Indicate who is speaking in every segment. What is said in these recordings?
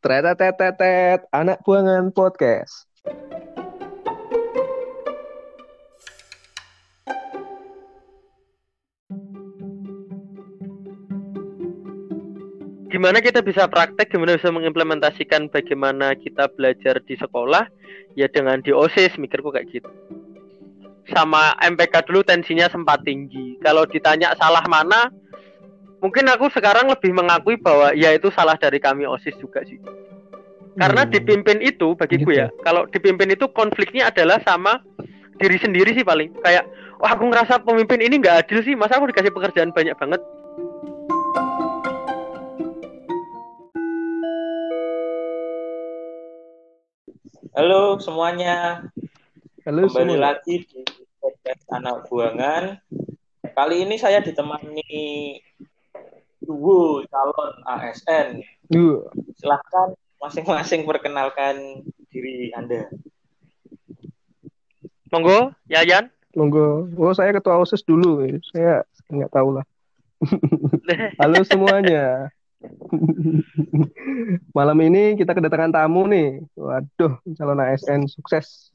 Speaker 1: Tretetetetet, anak buangan podcast.
Speaker 2: gimana kita bisa praktek, gimana bisa mengimplementasikan bagaimana kita belajar di sekolah, ya dengan di OSIS, mikirku kayak gitu. Sama MPK dulu tensinya sempat tinggi. Kalau ditanya salah mana, mungkin aku sekarang lebih mengakui bahwa ya itu salah dari kami OSIS juga sih. Karena
Speaker 1: Hmm.
Speaker 2: dipimpin itu bagiku
Speaker 1: Gitu.
Speaker 2: ya, kalau dipimpin itu konfliknya adalah sama diri sendiri sih paling. Kayak, wah aku ngerasa pemimpin ini nggak adil sih, masa aku dikasih pekerjaan banyak banget.
Speaker 3: Halo semuanya,
Speaker 1: Halo
Speaker 3: kembali
Speaker 1: semua.
Speaker 3: lagi di podcast anak buangan. Kali ini saya ditemani duo calon ASN.
Speaker 1: Duh,
Speaker 3: Silahkan masing-masing perkenalkan diri Anda.
Speaker 2: Monggo, Yayan.
Speaker 1: monggo. Oh, saya ketua OSIS dulu. Saya nggak tahu lah. Halo semuanya. Malam ini kita kedatangan tamu nih. Waduh, calon ASN sukses.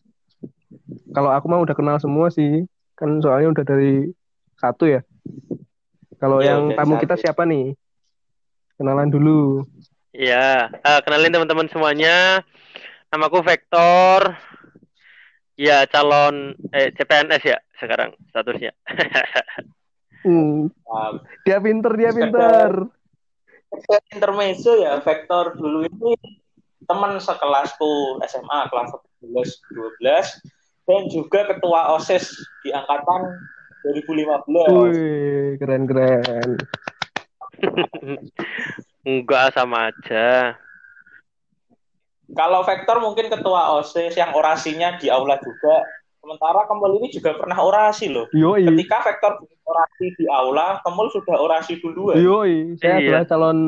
Speaker 1: Kalau aku mah udah kenal semua sih. Kan soalnya udah dari satu ya. Kalau
Speaker 3: Iya,
Speaker 1: yang tamu kita siapa nih? Kenalan dulu.
Speaker 2: Ya, eh, kenalin teman-teman semuanya. Namaku Vector. Ya, calon eh, CPNS ya sekarang statusnya.
Speaker 1: Hmm,
Speaker 3: Uh,
Speaker 1: dia pinter, dia pinter.
Speaker 3: intermezzo ya, Vektor dulu ini teman sekelasku SMA kelas 11 12 dan juga ketua OSIS di angkatan 2015.
Speaker 1: Wih, keren-keren.
Speaker 2: Enggak sama aja.
Speaker 3: Kalau Vektor mungkin ketua OSIS yang orasinya di aula juga. Sementara Kemul ini juga pernah orasi loh.
Speaker 1: Yoi.
Speaker 3: Ketika Vektor orasi di aula, Kemul sudah orasi duluan.
Speaker 1: Yoi, saya
Speaker 2: Iya.
Speaker 1: adalah calon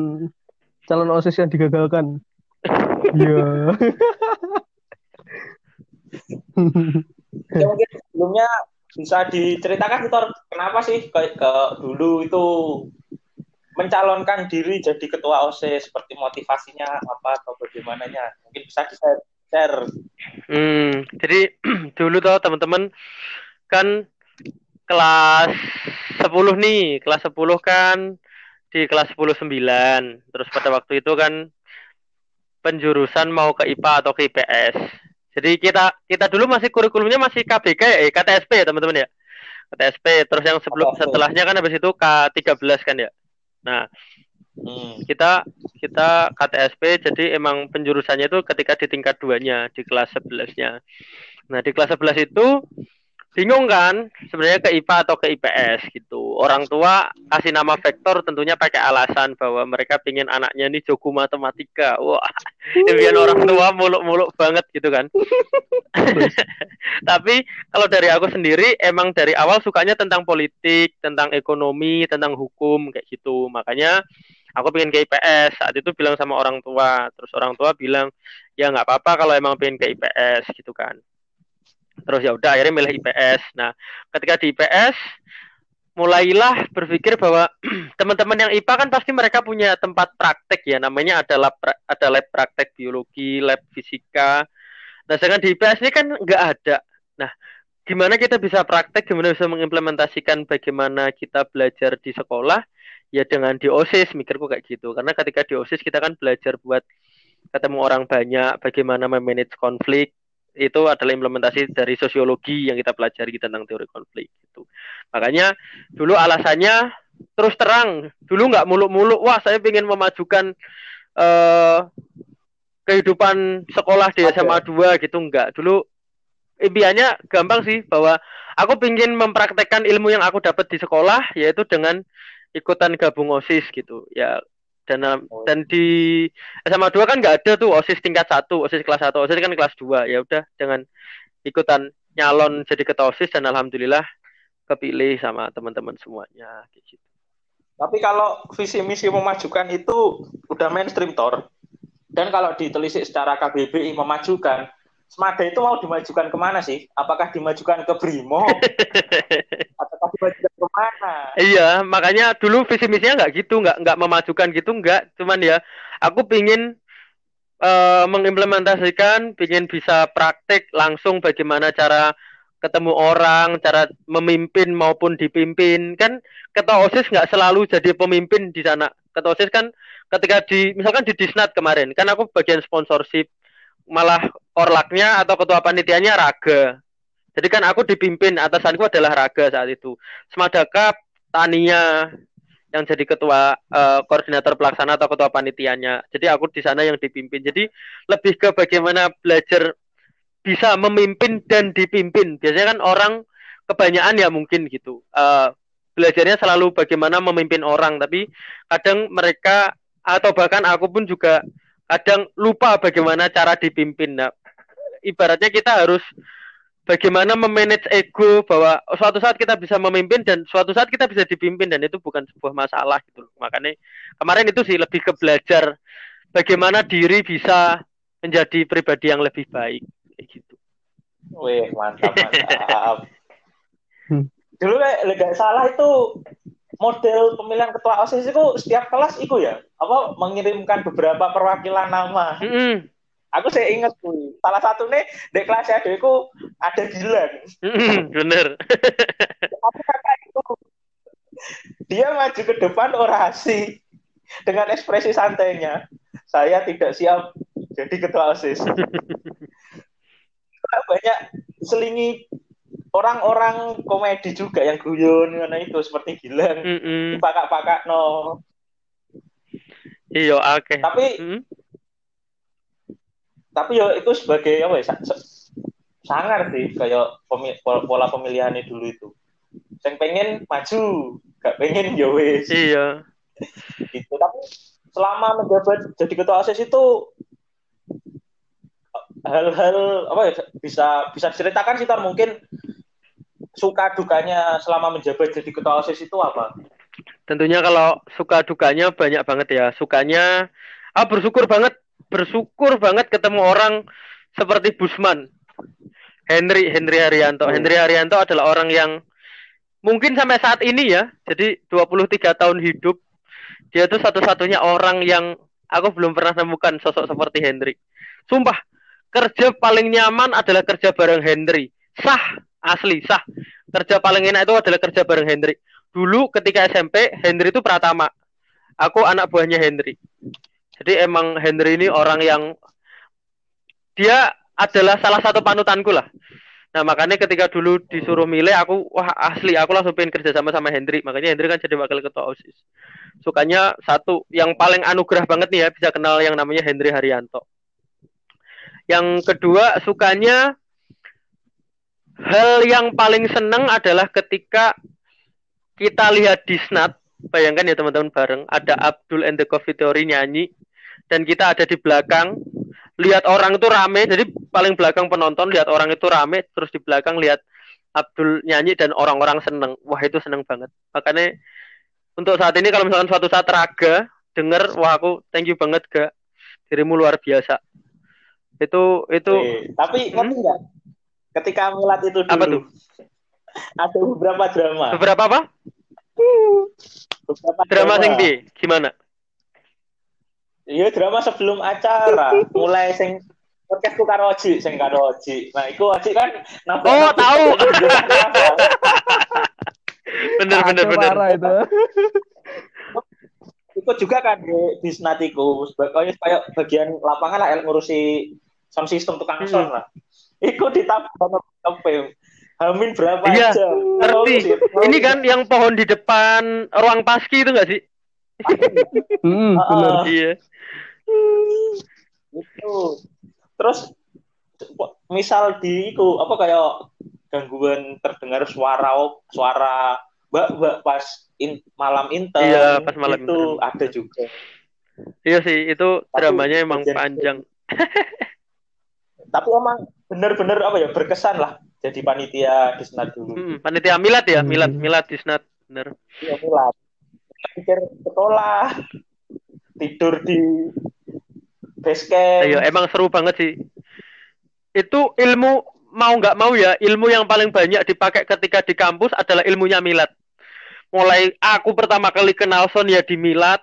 Speaker 1: calon OSIS yang digagalkan. Iya.
Speaker 3: Ya, mungkin sebelumnya bisa diceritakan Vektor, kenapa sih ke, ke dulu itu mencalonkan diri jadi ketua OSIS seperti motivasinya apa atau bagaimananya? Mungkin bisa di share.
Speaker 2: Hmm, jadi dulu tuh teman-teman kan kelas 10 nih, kelas 10 kan di kelas 10 9. Terus pada waktu itu kan penjurusan mau ke IPA atau ke IPS. Jadi kita kita dulu masih kurikulumnya masih KBK ya, eh, KTSP ya teman-teman ya. KTSP terus yang sebelum
Speaker 3: KTSP.
Speaker 2: setelahnya kan habis itu K13 kan ya. Nah,
Speaker 3: Hmm.
Speaker 2: kita kita KTSP jadi emang penjurusannya itu ketika di tingkat duanya di kelas 11-nya. Nah, di kelas 11 itu bingung kan sebenarnya ke IPA atau ke IPS gitu. Orang tua kasih nama vektor tentunya pakai alasan bahwa mereka pingin anaknya ini jago matematika. Wah, impian orang tua muluk-muluk banget gitu kan. Tapi kalau dari aku sendiri emang dari awal sukanya tentang politik, tentang ekonomi, tentang hukum kayak gitu. Makanya aku pengen ke IPS. Saat itu bilang sama orang tua, terus orang tua bilang ya nggak apa-apa kalau emang pengen ke IPS gitu kan. Terus ya udah akhirnya milih IPS. Nah, ketika di IPS mulailah berpikir bahwa teman-teman yang IPA kan pasti mereka punya tempat praktek ya, namanya ada lab pra- ada lab praktek biologi, lab fisika. Nah, sedangkan di IPS ini kan nggak ada. Nah, gimana kita bisa praktek, gimana bisa mengimplementasikan bagaimana kita belajar di sekolah, ya dengan di OSIS, mikirku kayak gitu. Karena ketika di OSIS kita kan belajar buat ketemu orang banyak, bagaimana memanage konflik, itu adalah implementasi dari sosiologi yang kita pelajari tentang teori konflik gitu. Makanya dulu alasannya terus terang, dulu nggak muluk-muluk, wah saya ingin memajukan eh, kehidupan sekolah di. SMA 2 gitu enggak. Dulu impiannya gampang sih bahwa aku ingin mempraktekkan ilmu yang aku dapat di sekolah yaitu dengan ikutan gabung OSIS gitu. Ya dan
Speaker 3: Oh.
Speaker 2: dan di SMA 2 kan nggak ada tuh OSIS tingkat 1, OSIS kelas 1, OSIS kan kelas 2. Ya udah dengan ikutan nyalon jadi ketua OSIS dan alhamdulillah kepilih sama teman-teman semuanya gitu.
Speaker 3: Tapi kalau visi misi memajukan itu udah mainstream Tor. Dan kalau ditelisik secara KBBI memajukan, Semada itu mau dimajukan ke mana sih? Apakah dimajukan ke Brimo? Ataukah dimajukan ke mana?
Speaker 2: Iya, makanya dulu visi misinya nggak gitu, nggak nggak memajukan gitu, nggak. Cuman ya, aku pingin uh, mengimplementasikan, ingin bisa praktik langsung bagaimana cara ketemu orang, cara memimpin maupun dipimpin. Kan ketua OSIS nggak selalu jadi pemimpin di sana. Ketua OSIS kan ketika di misalkan di Disnat kemarin, kan aku bagian sponsorship malah orlaknya atau ketua panitianya raga. Jadi kan aku dipimpin atasanku adalah raga saat itu. Semadakap Tania yang jadi ketua uh, koordinator pelaksana atau ketua panitianya. Jadi aku di sana yang dipimpin. Jadi lebih ke bagaimana belajar bisa memimpin dan dipimpin. Biasanya kan orang kebanyakan ya mungkin gitu. Uh, belajarnya selalu bagaimana memimpin orang, tapi kadang mereka atau bahkan aku pun juga kadang lupa bagaimana cara dipimpin. Nah, ibaratnya kita harus bagaimana memanage ego bahwa suatu saat kita bisa memimpin dan suatu saat kita bisa dipimpin dan itu bukan sebuah masalah gitu. Makanya kemarin itu sih lebih ke belajar bagaimana diri bisa menjadi pribadi yang lebih baik kayak gitu.
Speaker 3: Wih, mantap, mantap. Dulu kayak salah itu model pemilihan ketua OSIS itu setiap kelas itu ya, apa mengirimkan beberapa perwakilan nama. Mm -hmm. Aku saya ingat tuh, salah satu nih di kelas saya itu ada.
Speaker 2: Mm -hmm, bener.
Speaker 3: Aku kakak itu dia maju ke depan orasi dengan ekspresi santainya. Saya tidak siap jadi ketua OSIS. banyak selingi orang-orang komedi juga yang guyon karena itu seperti Gilang mm -mm. pakak-pakak no
Speaker 2: iya oke okay.
Speaker 3: tapi mm -hmm. Tapi yo itu sebagai apa ya sangar sih kayak pemil pola pemilihannya dulu itu yang pengen maju gak pengen yo wes
Speaker 2: iya
Speaker 3: itu tapi selama menjabat jadi ketua osis itu hal-hal apa ya bisa bisa diceritakan sih tar mungkin suka dukanya selama menjabat jadi ketua osis itu apa?
Speaker 2: Tentunya kalau suka dukanya banyak banget ya. Sukanya ah bersyukur banget bersyukur banget ketemu orang seperti Busman. Henry Henry Haryanto. Hmm. Henry Haryanto adalah orang yang mungkin sampai saat ini ya, jadi 23 tahun hidup dia tuh satu-satunya orang yang aku belum pernah temukan sosok seperti Henry. Sumpah, kerja paling nyaman adalah kerja bareng Henry. Sah, asli, sah. Kerja paling enak itu adalah kerja bareng Henry. Dulu ketika SMP, Henry itu Pratama. Aku anak buahnya Henry. Jadi emang Henry ini orang yang dia adalah salah satu panutanku lah. Nah makanya ketika dulu disuruh milih aku wah asli aku langsung pengen kerja sama sama Hendri. Makanya Hendri kan jadi wakil ketua OSIS. Sukanya satu yang paling anugerah banget nih ya bisa kenal yang namanya Hendri Haryanto. Yang kedua sukanya hal yang paling seneng adalah ketika kita lihat di Snap, bayangkan ya teman-teman bareng, ada Abdul and the Coffee Theory nyanyi dan kita ada di belakang lihat orang itu rame, jadi paling belakang penonton lihat orang itu rame, terus di belakang lihat Abdul nyanyi dan orang-orang seneng. Wah itu seneng banget. Makanya untuk saat ini kalau misalkan suatu saat raga denger, wah aku thank you banget gak dirimu luar biasa. Itu itu.
Speaker 3: Oke, tapi hmm? ngerti nggak? Ketika milad itu dulu. Apa tuh? Ada beberapa drama.
Speaker 2: Beberapa apa? Beberapa drama, drama. sing di gimana?
Speaker 3: Iya drama sebelum acara, mulai sing podcast ku karo Oji, sing karo Oji. Nah, iku Oji kan
Speaker 2: Oh, tahu. bener bener bener. Itu.
Speaker 3: Ikut juga kan di bisnatiku, sebagai kayak bagian lapangan lah ngurusi sound system tukang hmm. sound lah. Ikut ditambah sampai Hamin berapa
Speaker 2: iya, aja. Ngerti. Ini kan yang pohon di depan ruang paski itu enggak sih?
Speaker 1: hmm, benar.
Speaker 2: Iya.
Speaker 3: Itu. Terus misal di itu apa kayak gangguan terdengar suara suara mbak mbak pas in, malam inter
Speaker 2: iya, pas malam
Speaker 3: itu inter. ada juga.
Speaker 2: Iya sih, itu Tapi, dramanya emang panjang.
Speaker 3: tapi emang bener-bener apa ya berkesan lah jadi panitia di Senat dulu.
Speaker 2: Hmm, panitia Milat ya, Milat, hmm. Milat di Senat, bener.
Speaker 3: Iya Milat. Pikir sekolah, tidur di base camp.
Speaker 2: Iya, emang seru banget sih. Itu ilmu mau nggak mau ya, ilmu yang paling banyak dipakai ketika di kampus adalah ilmunya Milat. Mulai aku pertama kali kenal Son ya di Milat,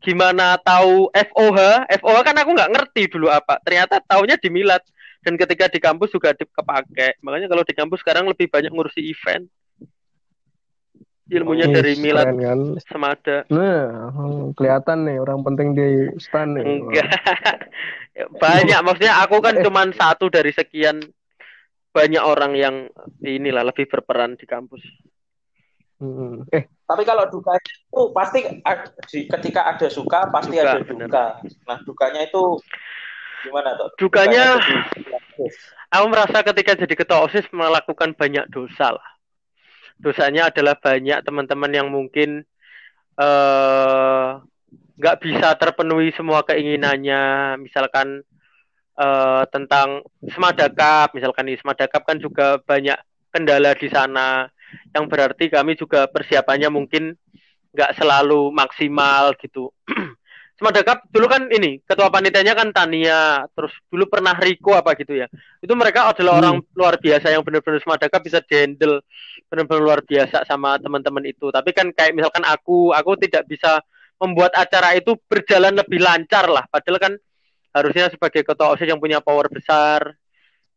Speaker 2: gimana tahu FOH FOH kan aku nggak ngerti dulu apa ternyata taunya di Milad dan ketika di kampus juga kepake makanya kalau di kampus sekarang lebih banyak ngurusi event ilmunya
Speaker 1: Oh,
Speaker 2: dari Milad
Speaker 1: keren kan.
Speaker 2: Semada
Speaker 1: Nah, kelihatan nih orang penting di stan nih.
Speaker 2: enggak banyak maksudnya aku kan cuman satu dari sekian banyak orang yang inilah lebih berperan di kampus
Speaker 1: Hmm. Eh,
Speaker 3: Tapi kalau duka itu pasti ketika ada suka pasti
Speaker 2: Duka,
Speaker 3: ada
Speaker 2: bener.
Speaker 3: duka. Nah, dukanya itu gimana tuh?
Speaker 2: Dukanya-
Speaker 3: jadi-
Speaker 2: aku merasa ketika jadi ketua OSIS melakukan banyak dosa lah. Dosanya adalah banyak teman-teman yang mungkin eh, nggak bisa terpenuhi semua keinginannya, misalkan eh, tentang Semadakap, misalkan di Semadakap kan juga banyak kendala di sana, yang berarti kami juga persiapannya mungkin nggak selalu maksimal gitu. Semadakap dulu kan ini ketua panitianya kan Tania, terus dulu pernah Riko apa gitu ya. Itu mereka adalah
Speaker 1: Hmm.
Speaker 2: orang luar biasa yang benar-benar Semadakap bisa dihandle benar-benar luar biasa sama teman-teman itu. Tapi kan kayak misalkan aku, aku tidak bisa membuat acara itu berjalan lebih lancar lah. Padahal kan harusnya sebagai ketua OSIS yang punya power besar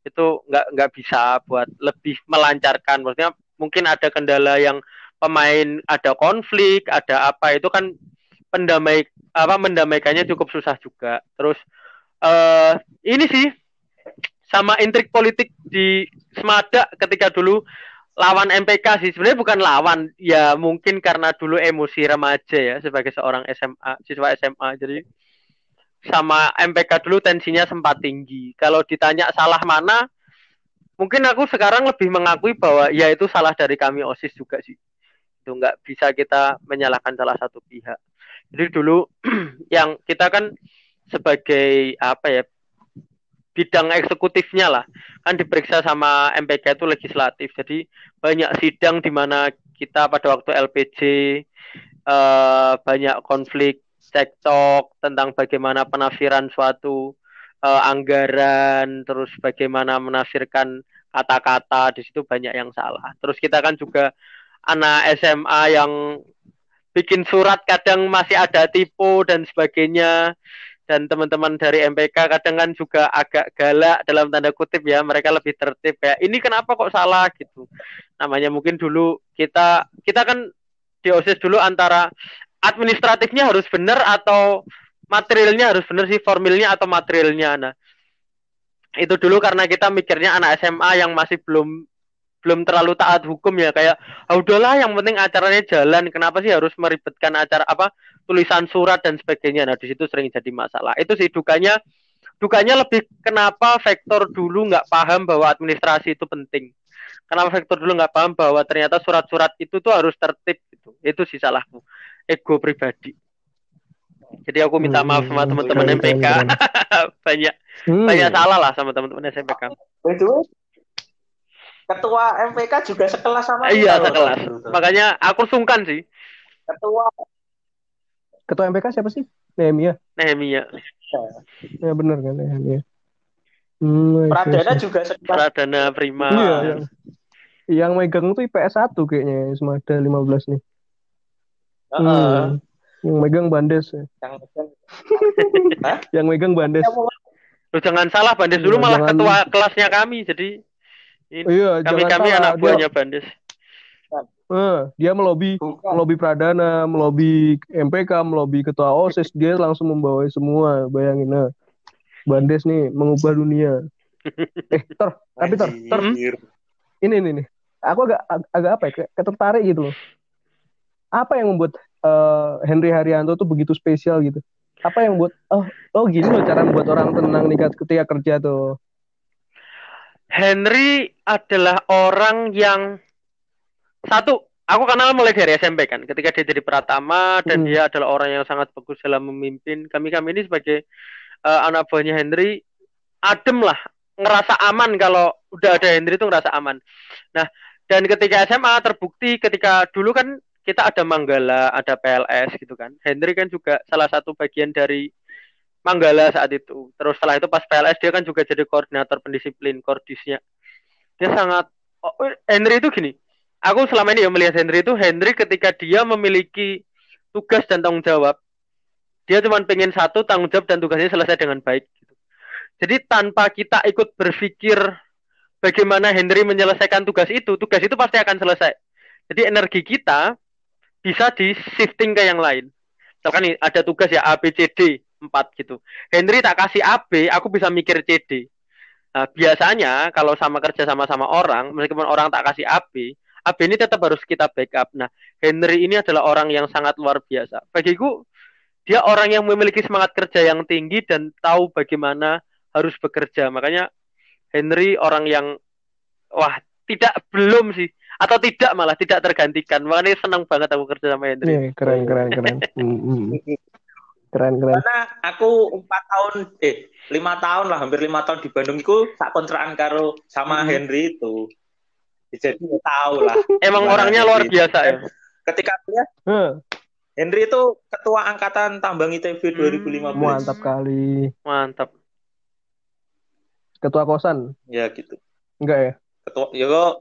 Speaker 2: itu nggak nggak bisa buat lebih melancarkan. Maksudnya mungkin ada kendala yang pemain ada konflik, ada apa itu kan pendamai apa mendamaikannya cukup susah juga. Terus eh ini sih sama intrik politik di Semada ketika dulu lawan MPK sih. Sebenarnya bukan lawan ya mungkin karena dulu emosi remaja ya sebagai seorang SMA siswa SMA jadi sama MPK dulu tensinya sempat tinggi. Kalau ditanya salah mana mungkin aku sekarang lebih mengakui bahwa ya itu salah dari kami OSIS juga sih. Itu nggak bisa kita menyalahkan salah satu pihak jadi dulu yang kita kan sebagai apa ya bidang eksekutifnya lah. Kan diperiksa sama MPK itu legislatif. Jadi banyak sidang di mana kita pada waktu LPG eh, banyak konflik cekcok tentang bagaimana penafsiran suatu eh, anggaran terus bagaimana menafsirkan kata-kata di situ banyak yang salah. Terus kita kan juga anak SMA yang bikin surat kadang masih ada tipu dan sebagainya. Dan teman-teman dari MPK kadang kan juga agak galak dalam tanda kutip ya. Mereka lebih tertib ya ini kenapa kok salah? gitu. Namanya mungkin dulu kita kita kan di OSIS dulu antara administratifnya harus benar atau materialnya harus benar sih formilnya atau materialnya. Nah itu dulu karena kita mikirnya anak SMA yang masih belum belum terlalu taat hukum ya kayak ah udahlah yang penting acaranya jalan kenapa sih harus meribetkan acara apa tulisan surat dan sebagainya? Nah di situ sering jadi masalah. Itu sih dukanya dukanya lebih kenapa vektor dulu nggak paham bahwa administrasi itu penting. Kenapa vektor dulu nggak paham bahwa ternyata surat-surat itu tuh harus tertib gitu. Itu sih salahku ego pribadi. Jadi aku minta maaf sama
Speaker 1: Hmm,
Speaker 2: teman-teman MPK
Speaker 1: keren,
Speaker 2: banyak
Speaker 1: Hmm.
Speaker 2: banyak salah lah sama teman-teman SMPK
Speaker 3: By the way, Ketua MPK juga sekelas sama
Speaker 2: iya
Speaker 3: kita loh.
Speaker 2: sekelas makanya aku sungkan sih
Speaker 3: Ketua
Speaker 1: Ketua MPK siapa sih? Nehemia.
Speaker 2: Nehemia
Speaker 1: Ya benar kan Nehemia. Hmm,
Speaker 3: Pradana juga sekelas.
Speaker 2: Pradana Prima
Speaker 1: Iya, yang, yang megang tuh IPS 1 kayaknya Semada 15 nih.
Speaker 3: Heeh.
Speaker 1: Hmm. Yang megang Bandes ya.
Speaker 3: Yang
Speaker 1: Yang megang Bandes.
Speaker 2: Lu jangan salah Bandes dulu
Speaker 1: Iya,
Speaker 2: malah
Speaker 1: jangan-
Speaker 2: ketua kelasnya kami jadi ini
Speaker 1: Iya,
Speaker 2: kami
Speaker 1: jangan
Speaker 2: kami
Speaker 1: salah.
Speaker 2: anak
Speaker 1: Dia,
Speaker 2: buahnya Bandes
Speaker 1: eh, dia melobi
Speaker 3: Bukan.
Speaker 1: melobi Pradana, melobi MPK, melobi ketua OSIS, dia langsung membawai semua. Bayangin nah. Bandes nih mengubah dunia. eh, Tor, tapi Tor, Tor,
Speaker 3: Anjir.
Speaker 1: ini ini nih. Aku agak ag- agak apa ya? Kayak kayak tertarik gitu loh. Apa yang membuat eh, Henry Haryanto tuh begitu spesial gitu? Apa yang membuat oh oh gini loh cara membuat orang tenang nih ketika kerja tuh.
Speaker 2: Henry adalah orang yang satu aku kenal mulai dari SMP kan. Ketika dia jadi Pratama dan
Speaker 1: Hmm.
Speaker 2: dia adalah orang yang sangat bagus dalam memimpin kami kami ini sebagai eh, anak buahnya Henry adem lah. Ngerasa aman kalau udah ada Henry itu ngerasa aman. Nah dan ketika SMA terbukti ketika dulu kan kita ada Manggala ada PLS gitu kan. Henry kan juga salah satu bagian dari Manggala saat itu terus setelah itu pas PLS dia kan juga jadi koordinator pendisiplin kordisnya dia sangat oh, Henry itu gini aku selama ini ya melihat Henry itu Henry ketika dia memiliki tugas dan tanggung jawab Dia cuma pengen satu tanggung jawab dan tugasnya selesai dengan baik. Gitu. Jadi tanpa kita ikut berpikir bagaimana Henry menyelesaikan tugas itu, tugas itu pasti akan selesai. Jadi energi kita bisa di shifting ke yang lain. Misalkan ada tugas ya A, B, C, D, 4 gitu. Henry tak kasih A, B, aku bisa mikir C, D. Nah, biasanya kalau sama kerja sama-sama orang, meskipun orang tak kasih A, B, AB ini tetap harus kita backup. Nah, Henry ini adalah orang yang sangat luar biasa. Bagiku, dia orang yang memiliki semangat kerja yang tinggi dan tahu bagaimana harus bekerja. Makanya Henry orang yang wah tidak belum sih atau tidak malah tidak tergantikan. Makanya senang banget aku kerja sama Henry.
Speaker 1: Yeah, keren keren keren. Hmm, hmm. Keren keren.
Speaker 3: Karena aku empat tahun eh lima tahun lah hampir lima tahun di Bandung itu tak kontrakan karo sama hmm. Henry itu jadi tahu lah.
Speaker 2: Emang orangnya luar biasa ya.
Speaker 3: Ketika dia hmm. Henry itu ketua angkatan tambang ITB hmm,
Speaker 1: 2015. Mantap kali.
Speaker 2: Mantap.
Speaker 1: Ketua kosan.
Speaker 3: Ya gitu.
Speaker 1: Enggak ya?
Speaker 3: Ketua ya kok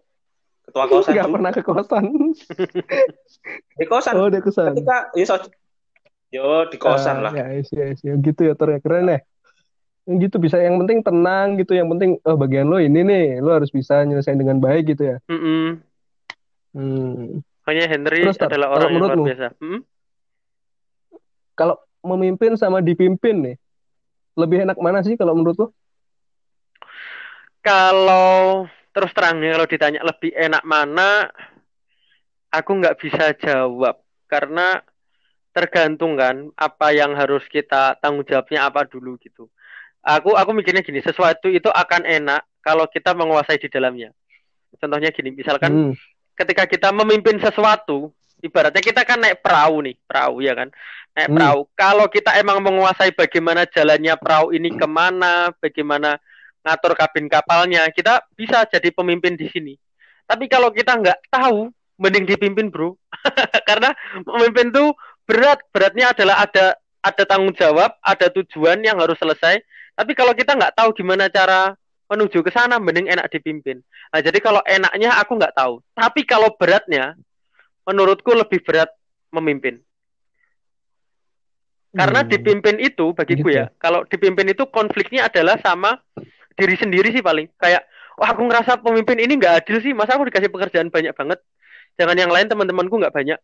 Speaker 3: ketua kosan.
Speaker 1: Enggak pernah ke kosan.
Speaker 3: di kosan.
Speaker 1: Oh, di kosan.
Speaker 3: Ketika ya so, yo di kosan uh, lah.
Speaker 1: Ya, ya, ya, gitu ya, ter ya. keren ya gitu bisa yang penting tenang gitu yang penting oh bagian lo ini nih lo harus bisa nyelesain dengan baik gitu ya
Speaker 2: mm -mm.
Speaker 1: Hmm.
Speaker 2: Hanya Henry Terus, adalah orang yang luar biasa hmm?
Speaker 1: kalau memimpin sama dipimpin nih lebih enak mana sih kalau menurut lo
Speaker 2: kalau terus terangnya kalau ditanya lebih enak mana aku nggak bisa jawab karena tergantung kan apa yang harus kita tanggung jawabnya apa dulu gitu. Aku aku mikirnya gini sesuatu itu akan enak kalau kita menguasai di dalamnya. Contohnya gini misalkan hmm. ketika kita memimpin sesuatu ibaratnya kita kan naik perahu nih perahu ya kan? Naik hmm. perahu. Kalau kita emang menguasai bagaimana jalannya perahu ini ke mana bagaimana ngatur kabin kapalnya kita bisa jadi pemimpin di sini. Tapi kalau kita nggak tahu mending dipimpin bro. Karena memimpin tuh berat beratnya adalah ada ada tanggung jawab ada tujuan yang harus selesai tapi kalau kita nggak tahu gimana cara menuju ke sana, mending enak dipimpin. Nah, jadi kalau enaknya aku nggak tahu. Tapi kalau beratnya, menurutku lebih berat memimpin. Karena hmm. dipimpin itu bagiku gitu. ya, kalau dipimpin itu konfliknya adalah sama diri sendiri sih paling. Kayak, wah aku ngerasa pemimpin ini nggak adil sih, masa aku dikasih pekerjaan banyak banget. Jangan yang lain teman-temanku nggak banyak.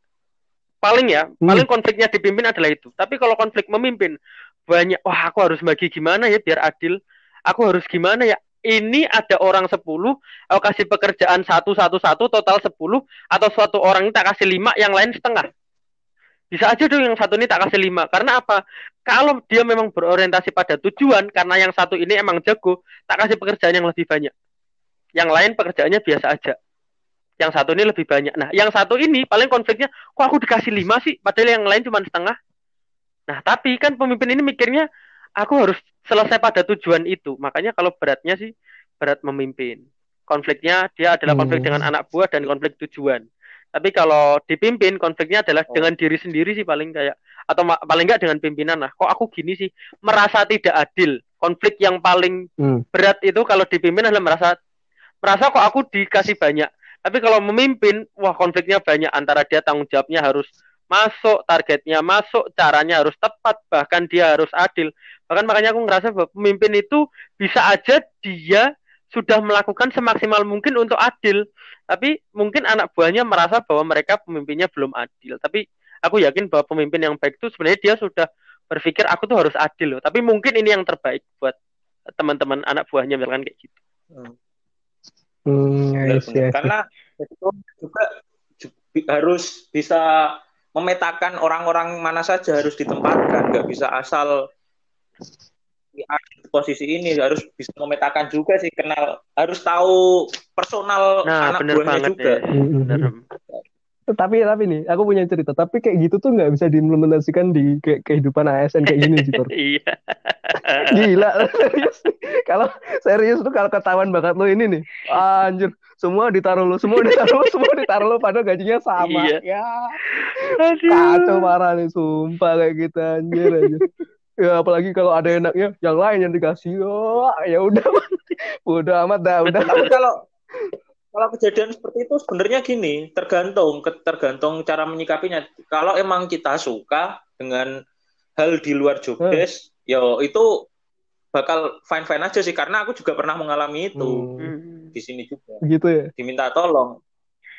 Speaker 2: Paling ya, hmm. paling konfliknya dipimpin adalah itu. Tapi kalau konflik memimpin, banyak wah aku harus bagi gimana ya biar adil? Aku harus gimana ya? Ini ada orang 10 aku kasih pekerjaan satu satu satu total 10 atau suatu orang ini tak kasih lima yang lain setengah. Bisa aja dong yang satu ini tak kasih lima. Karena apa? Kalau dia memang berorientasi pada tujuan karena yang satu ini emang jago tak kasih pekerjaan yang lebih banyak. Yang lain pekerjaannya biasa aja yang satu ini lebih banyak nah yang satu ini paling konfliknya kok aku dikasih lima sih padahal yang lain cuma setengah Nah, tapi kan pemimpin ini mikirnya aku harus selesai pada tujuan itu. Makanya kalau beratnya sih berat memimpin. Konfliknya dia adalah konflik hmm. dengan anak buah dan konflik tujuan. Tapi kalau dipimpin konfliknya adalah oh. dengan diri sendiri sih paling kayak atau paling enggak dengan pimpinan lah. Kok aku gini sih merasa tidak adil. Konflik yang paling hmm. berat itu kalau dipimpin adalah merasa merasa kok aku dikasih banyak. Tapi kalau memimpin, wah konfliknya banyak. Antara dia tanggung jawabnya harus masuk targetnya masuk caranya harus tepat bahkan dia harus adil. Bahkan makanya aku ngerasa bahwa pemimpin itu bisa aja dia sudah melakukan semaksimal mungkin untuk adil. Tapi mungkin anak buahnya merasa bahwa mereka pemimpinnya belum adil. Tapi aku yakin bahwa pemimpin yang baik itu sebenarnya dia sudah berpikir aku tuh harus adil loh. Tapi mungkin ini yang terbaik buat teman-teman anak buahnya misalkan kayak gitu.
Speaker 1: Hmm, hmm yes.
Speaker 3: karena itu juga harus bisa memetakan orang-orang mana saja harus ditempatkan, nggak bisa asal di posisi ini harus bisa memetakan juga sih kenal harus tahu personal
Speaker 2: nah, anak buahnya juga. Ya. Bener.
Speaker 1: Tapi tapi nih, aku punya cerita. Tapi kayak gitu tuh nggak bisa diimplementasikan di ke kehidupan ASN kayak gini sih,
Speaker 2: Iya.
Speaker 1: Gila. kalau serius tuh kalau ketahuan bakat lo ini nih, anjir, semua ditaruh lo, semua ditaruh lo, semua ditaruh lo, padahal gajinya sama. Iya. Ya. Aduh. Kacau parah nih, sumpah kayak gitu anjir anjir. Ya apalagi kalau ada enaknya, yang lain yang dikasih, oh, ya udah, udah amat dah, udah.
Speaker 3: Tapi kalau kalau kejadian seperti itu sebenarnya gini, tergantung tergantung cara menyikapinya. Kalau emang kita suka dengan hal di luar job desk, yo itu bakal fine fine aja sih karena aku juga pernah mengalami itu
Speaker 2: Hmm.
Speaker 3: di sini juga
Speaker 1: Gitu ya.
Speaker 3: diminta tolong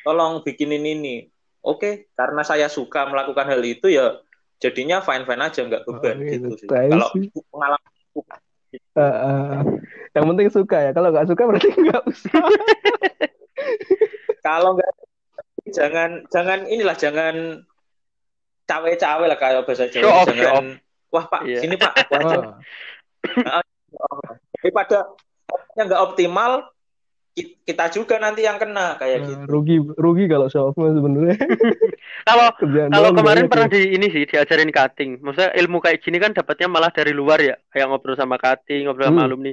Speaker 3: tolong bikinin ini oke karena saya suka melakukan hal itu ya jadinya fine fine aja nggak beban
Speaker 1: Oh,
Speaker 3: gitu
Speaker 1: gitu.
Speaker 3: sih kalau pengalaman
Speaker 1: Ah, ah. yang penting suka ya. Kalau nggak suka berarti nggak usah.
Speaker 3: kalau nggak jangan jangan inilah jangan cawe-cawe lah kayak bahasa
Speaker 2: Show
Speaker 3: Jawa
Speaker 2: off, show
Speaker 3: jangan wah pak
Speaker 2: Iya.
Speaker 3: sini pak aku aja
Speaker 1: Ah.
Speaker 3: daripada yang nggak optimal ki- kita juga nanti yang kena kayak gitu
Speaker 1: Nah, rugi rugi kalau show off sebenarnya.
Speaker 2: Kalau kalau kemarin pernah
Speaker 1: ya.
Speaker 2: di ini sih diajarin cutting. Maksudnya ilmu kayak gini kan dapatnya malah dari luar ya. Kayak ngobrol sama cutting, ngobrol sama
Speaker 1: Hmm.
Speaker 2: alumni.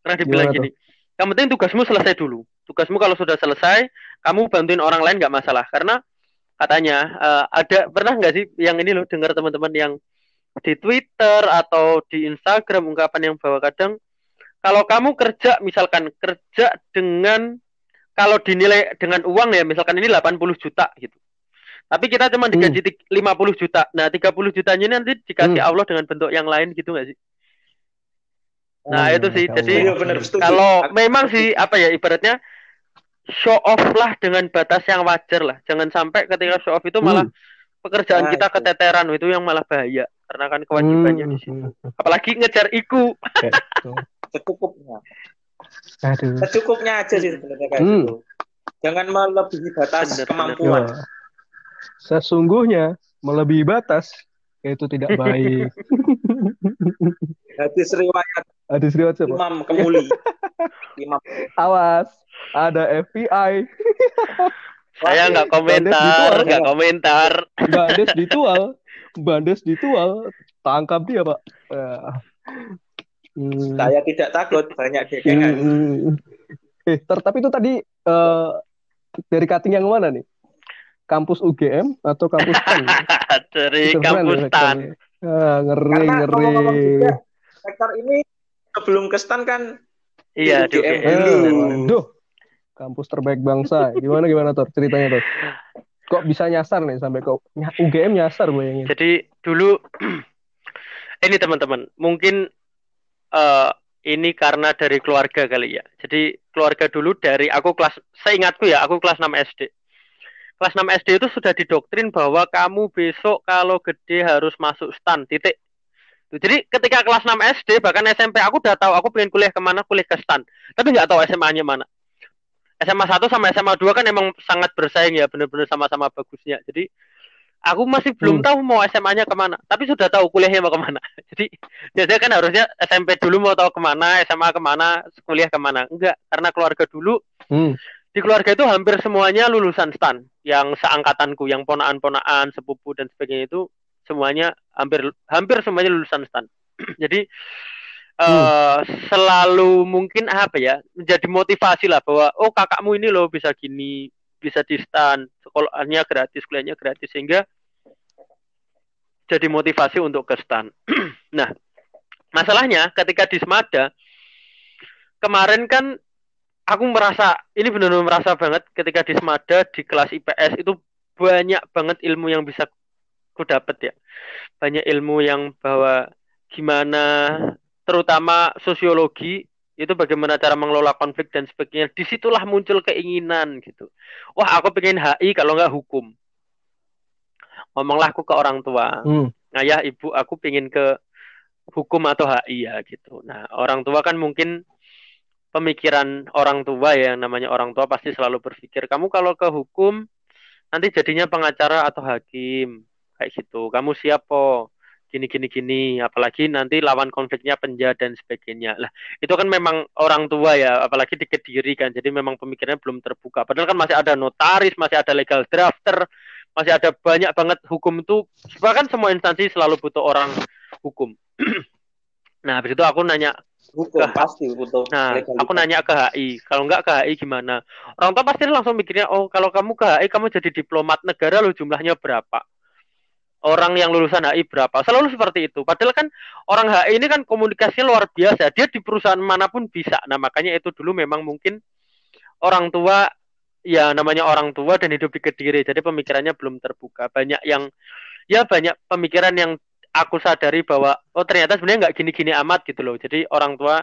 Speaker 2: Pernah dibilang
Speaker 1: Gimana
Speaker 2: gini. Yang penting tugasmu selesai dulu. Tugasmu kalau sudah selesai, kamu bantuin orang lain nggak masalah. Karena katanya eh, ada pernah nggak sih yang ini loh dengar teman-teman yang di Twitter atau di Instagram ungkapan yang bahwa kadang kalau kamu kerja misalkan kerja dengan kalau dinilai dengan uang ya misalkan ini 80 juta gitu. Tapi kita cuma digaji tik- 50 juta. Nah, 30 jutanya ini nanti dikasih
Speaker 1: Hmm.
Speaker 2: Allah dengan bentuk yang lain gitu nggak sih? Nah,
Speaker 1: Oh,
Speaker 2: itu sih. Jadi
Speaker 1: Allah.
Speaker 3: Iya,
Speaker 2: kalau memang sih apa ya ibaratnya show off lah dengan batas yang wajar lah. Jangan sampai ketika show off itu malah pekerjaan
Speaker 3: Nah,
Speaker 2: kita
Speaker 3: itu.
Speaker 2: keteteran itu yang malah bahaya karena kan kewajibannya di situ.
Speaker 1: Hmm,
Speaker 2: Apalagi ngejar iku.
Speaker 1: gitu.
Speaker 3: secukupnya
Speaker 1: Aduh.
Speaker 3: secukupnya aja sih sebenarnya kayak
Speaker 1: Hmm.
Speaker 3: gitu jangan melebihi batas
Speaker 2: Bener,
Speaker 3: kemampuan
Speaker 1: Ya. Sesungguhnya melebihi batas itu tidak baik.
Speaker 3: hadis riwayat
Speaker 1: Hadis riwayat siapa?
Speaker 3: Imam Kemuli Imam
Speaker 1: Awas, ada FBI.
Speaker 2: Saya nggak komentar, nggak komentar.
Speaker 1: Bandes ditual, Bandes ditual, tangkap dia pak. Ya. Hmm.
Speaker 3: saya tidak takut banyak gegengan
Speaker 1: Hmm. Eh, ter, tapi itu tadi eh, dari cutting yang mana nih? Kampus UGM atau kampus PAN?
Speaker 2: Dari kampus
Speaker 1: ya,
Speaker 2: TAN.
Speaker 1: Ah, ngeri,
Speaker 3: karena
Speaker 1: ngeri.
Speaker 3: juga sektor ini sebelum ke stan kan
Speaker 2: Iya,
Speaker 3: Di UGM dulu.
Speaker 1: Waduh, kampus terbaik bangsa. Gimana gimana tuh ceritanya tuh? Kok bisa nyasar nih sampai ny- UGM nyasar bayangin?
Speaker 2: Jadi dulu ini teman-teman, mungkin eh ini karena dari keluarga kali ya. Jadi keluarga dulu dari aku kelas seingatku ya, aku kelas 6 SD. Kelas 6 SD itu sudah didoktrin bahwa kamu besok kalau gede harus masuk stan, titik. Jadi ketika kelas 6 SD bahkan SMP aku udah tahu aku pengen kuliah ke mana, kuliah ke stan. Tapi nggak tahu SMA-nya mana. SMA 1 sama SMA 2 kan emang sangat bersaing ya, bener-bener sama-sama bagusnya. Jadi aku masih belum
Speaker 1: Hmm.
Speaker 2: tahu mau SMA-nya ke mana, tapi sudah tahu kuliahnya mau ke mana. Jadi biasanya kan harusnya SMP dulu mau tahu ke mana, SMA ke mana, kuliah ke mana. Enggak, karena keluarga dulu
Speaker 1: Hmm.
Speaker 2: di keluarga itu hampir semuanya lulusan stan yang seangkatanku yang ponaan-ponaan sepupu dan sebagainya itu semuanya hampir hampir semuanya lulusan stan jadi eh, selalu mungkin apa ya menjadi motivasi lah bahwa oh kakakmu ini loh bisa gini bisa di stan sekolahnya gratis kuliahnya gratis sehingga jadi motivasi untuk ke stan nah masalahnya ketika di Semada kemarin kan aku merasa ini benar-benar merasa banget ketika di Semada di kelas IPS itu banyak banget ilmu yang bisa ku dapet ya. Banyak ilmu yang bahwa gimana terutama sosiologi itu bagaimana cara mengelola konflik dan sebagainya. Di situlah muncul keinginan gitu. Wah aku pengen HI kalau nggak hukum. Ngomonglah aku ke orang tua.
Speaker 1: Hmm.
Speaker 2: ayah ibu aku pengen ke hukum atau HI ya gitu. Nah orang tua kan mungkin pemikiran orang tua ya yang namanya orang tua pasti selalu berpikir kamu kalau ke hukum nanti jadinya pengacara atau hakim. Kayak gitu. Kamu siap po gini gini gini apalagi nanti lawan konfliknya penjara dan sebagainya lah itu kan memang orang tua ya apalagi di Kediri kan jadi memang pemikirannya belum terbuka padahal kan masih ada notaris masih ada legal drafter masih ada banyak banget hukum itu bahkan semua instansi selalu butuh orang hukum nah habis itu aku nanya
Speaker 3: hukum
Speaker 2: Ke-
Speaker 3: pasti butuh
Speaker 2: Nah,
Speaker 3: legalitas.
Speaker 2: aku nanya ke HI. Kalau nggak ke HI gimana? Orang tua pasti langsung mikirnya, oh kalau kamu ke HI kamu jadi diplomat negara lo jumlahnya berapa? Orang yang lulusan HI berapa? Selalu seperti itu. Padahal kan orang HI ini kan komunikasinya luar biasa. Dia di perusahaan mana pun bisa. Nah makanya itu dulu memang mungkin orang tua ya namanya orang tua dan hidup di kediri. Jadi pemikirannya belum terbuka. Banyak yang ya banyak pemikiran yang aku sadari bahwa oh ternyata sebenarnya nggak gini-gini amat gitu loh. Jadi orang tua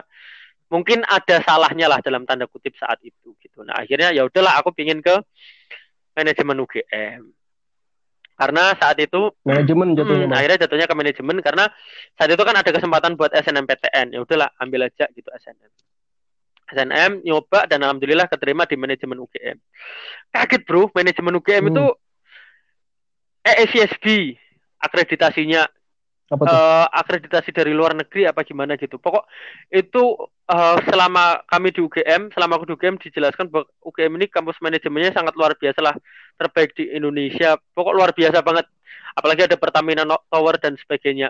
Speaker 2: mungkin ada salahnya lah dalam tanda kutip saat itu gitu. Nah akhirnya ya udahlah aku pingin ke manajemen UGM karena saat itu
Speaker 1: manajemen jatuhnya
Speaker 2: hmm, akhirnya jatuhnya ke manajemen karena saat itu kan ada kesempatan buat SNMPTN ya udahlah ambil aja gitu SNM SNM nyoba dan alhamdulillah keterima di manajemen UGM kaget bro manajemen UGM hmm. itu ESCSB akreditasinya? Uh, akreditasi dari luar negeri apa gimana gitu. Pokok itu uh, selama kami di UGM, selama aku di UGM dijelaskan bahwa UGM ini kampus manajemennya sangat luar biasa lah, terbaik di Indonesia. Pokok luar biasa banget. Apalagi ada Pertamina Tower dan sebagainya.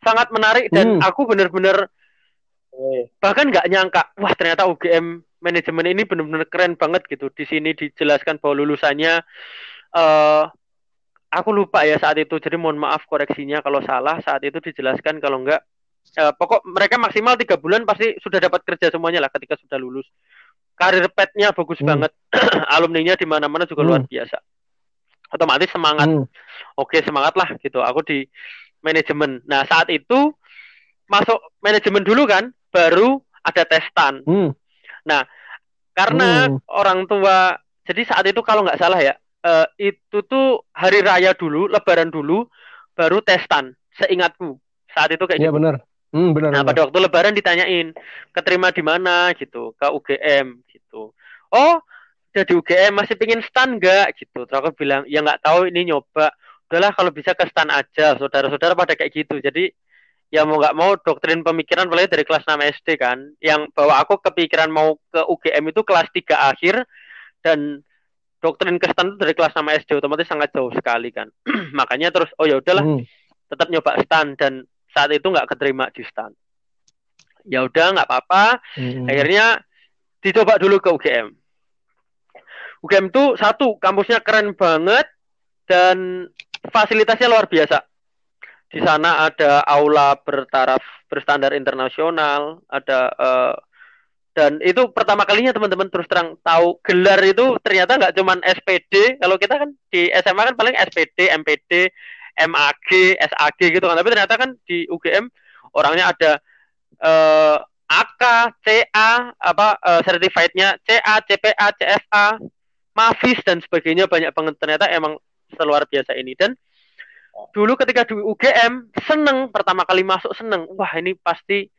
Speaker 2: Sangat menarik dan hmm. aku bener-bener bahkan nggak nyangka, wah ternyata UGM manajemen ini bener-bener keren banget gitu. Di sini dijelaskan bahwa lulusannya uh, aku lupa ya saat itu jadi mohon maaf koreksinya kalau salah saat itu dijelaskan kalau enggak eh, pokok mereka maksimal tiga bulan pasti sudah dapat kerja semuanya lah ketika sudah lulus karir petnya bagus hmm. banget alumninya di mana-mana juga hmm. luar biasa otomatis semangat hmm. oke semangat lah gitu aku di manajemen nah saat itu masuk manajemen dulu kan baru ada testan hmm. nah karena hmm. orang tua jadi saat itu kalau nggak salah ya uh, itu tuh hari raya dulu, lebaran dulu, baru testan. Seingatku saat itu kayak
Speaker 1: Iya gitu. benar. Hmm, benar.
Speaker 2: Nah, benar. pada waktu lebaran ditanyain, keterima di mana gitu, ke UGM gitu. Oh, udah di UGM masih pingin stan nggak gitu. Terus aku bilang, ya nggak tahu ini nyoba. Udahlah kalau bisa ke stan aja. Saudara-saudara pada kayak gitu. Jadi ya mau nggak mau doktrin pemikiran mulai dari kelas 6 SD kan. Yang bawa aku kepikiran mau ke UGM itu kelas 3 akhir dan doktrin Kristen dari kelas sama SD otomatis sangat jauh sekali kan. Makanya terus oh ya udahlah hmm. tetap nyoba stan dan saat itu nggak keterima di stan. Ya udah nggak apa-apa. Hmm. akhirnya dicoba dulu ke UGM UGM itu satu kampusnya keren banget dan fasilitasnya luar biasa. Di sana ada aula bertaraf berstandar internasional ada uh, dan itu pertama kalinya teman-teman terus terang tahu gelar itu ternyata nggak cuman SPD kalau kita kan di SMA kan paling SPD MPD MAG SAG gitu kan. Tapi ternyata kan di UGM orangnya ada eh, AK CA apa eh, certified-nya CA CPA CFA Mavis dan sebagainya banyak banget. Ternyata emang seluar biasa ini. Dan dulu ketika di UGM seneng pertama kali masuk seneng. Wah ini pasti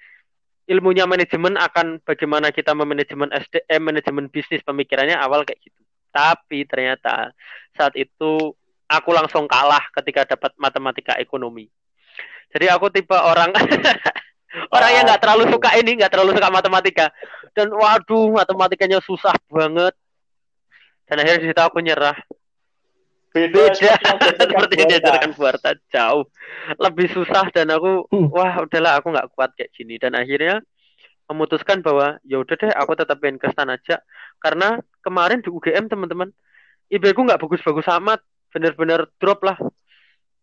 Speaker 2: ilmunya manajemen akan bagaimana kita memanajemen SDM, manajemen bisnis pemikirannya awal kayak gitu. Tapi ternyata saat itu aku langsung kalah ketika dapat matematika ekonomi. Jadi aku tipe orang orang yang nggak terlalu suka ini, nggak terlalu suka matematika. Dan waduh, matematikanya susah banget. Dan akhirnya di aku nyerah. Beda, Beda. seperti yang diajarkan Buarta jauh. Lebih susah dan aku hmm. wah udahlah aku nggak kuat kayak gini. Dan akhirnya memutuskan bahwa ya udah deh aku tetap pengen ke stan aja. Karena kemarin di UGM teman-teman IB ku nggak bagus-bagus amat. Bener-bener drop lah.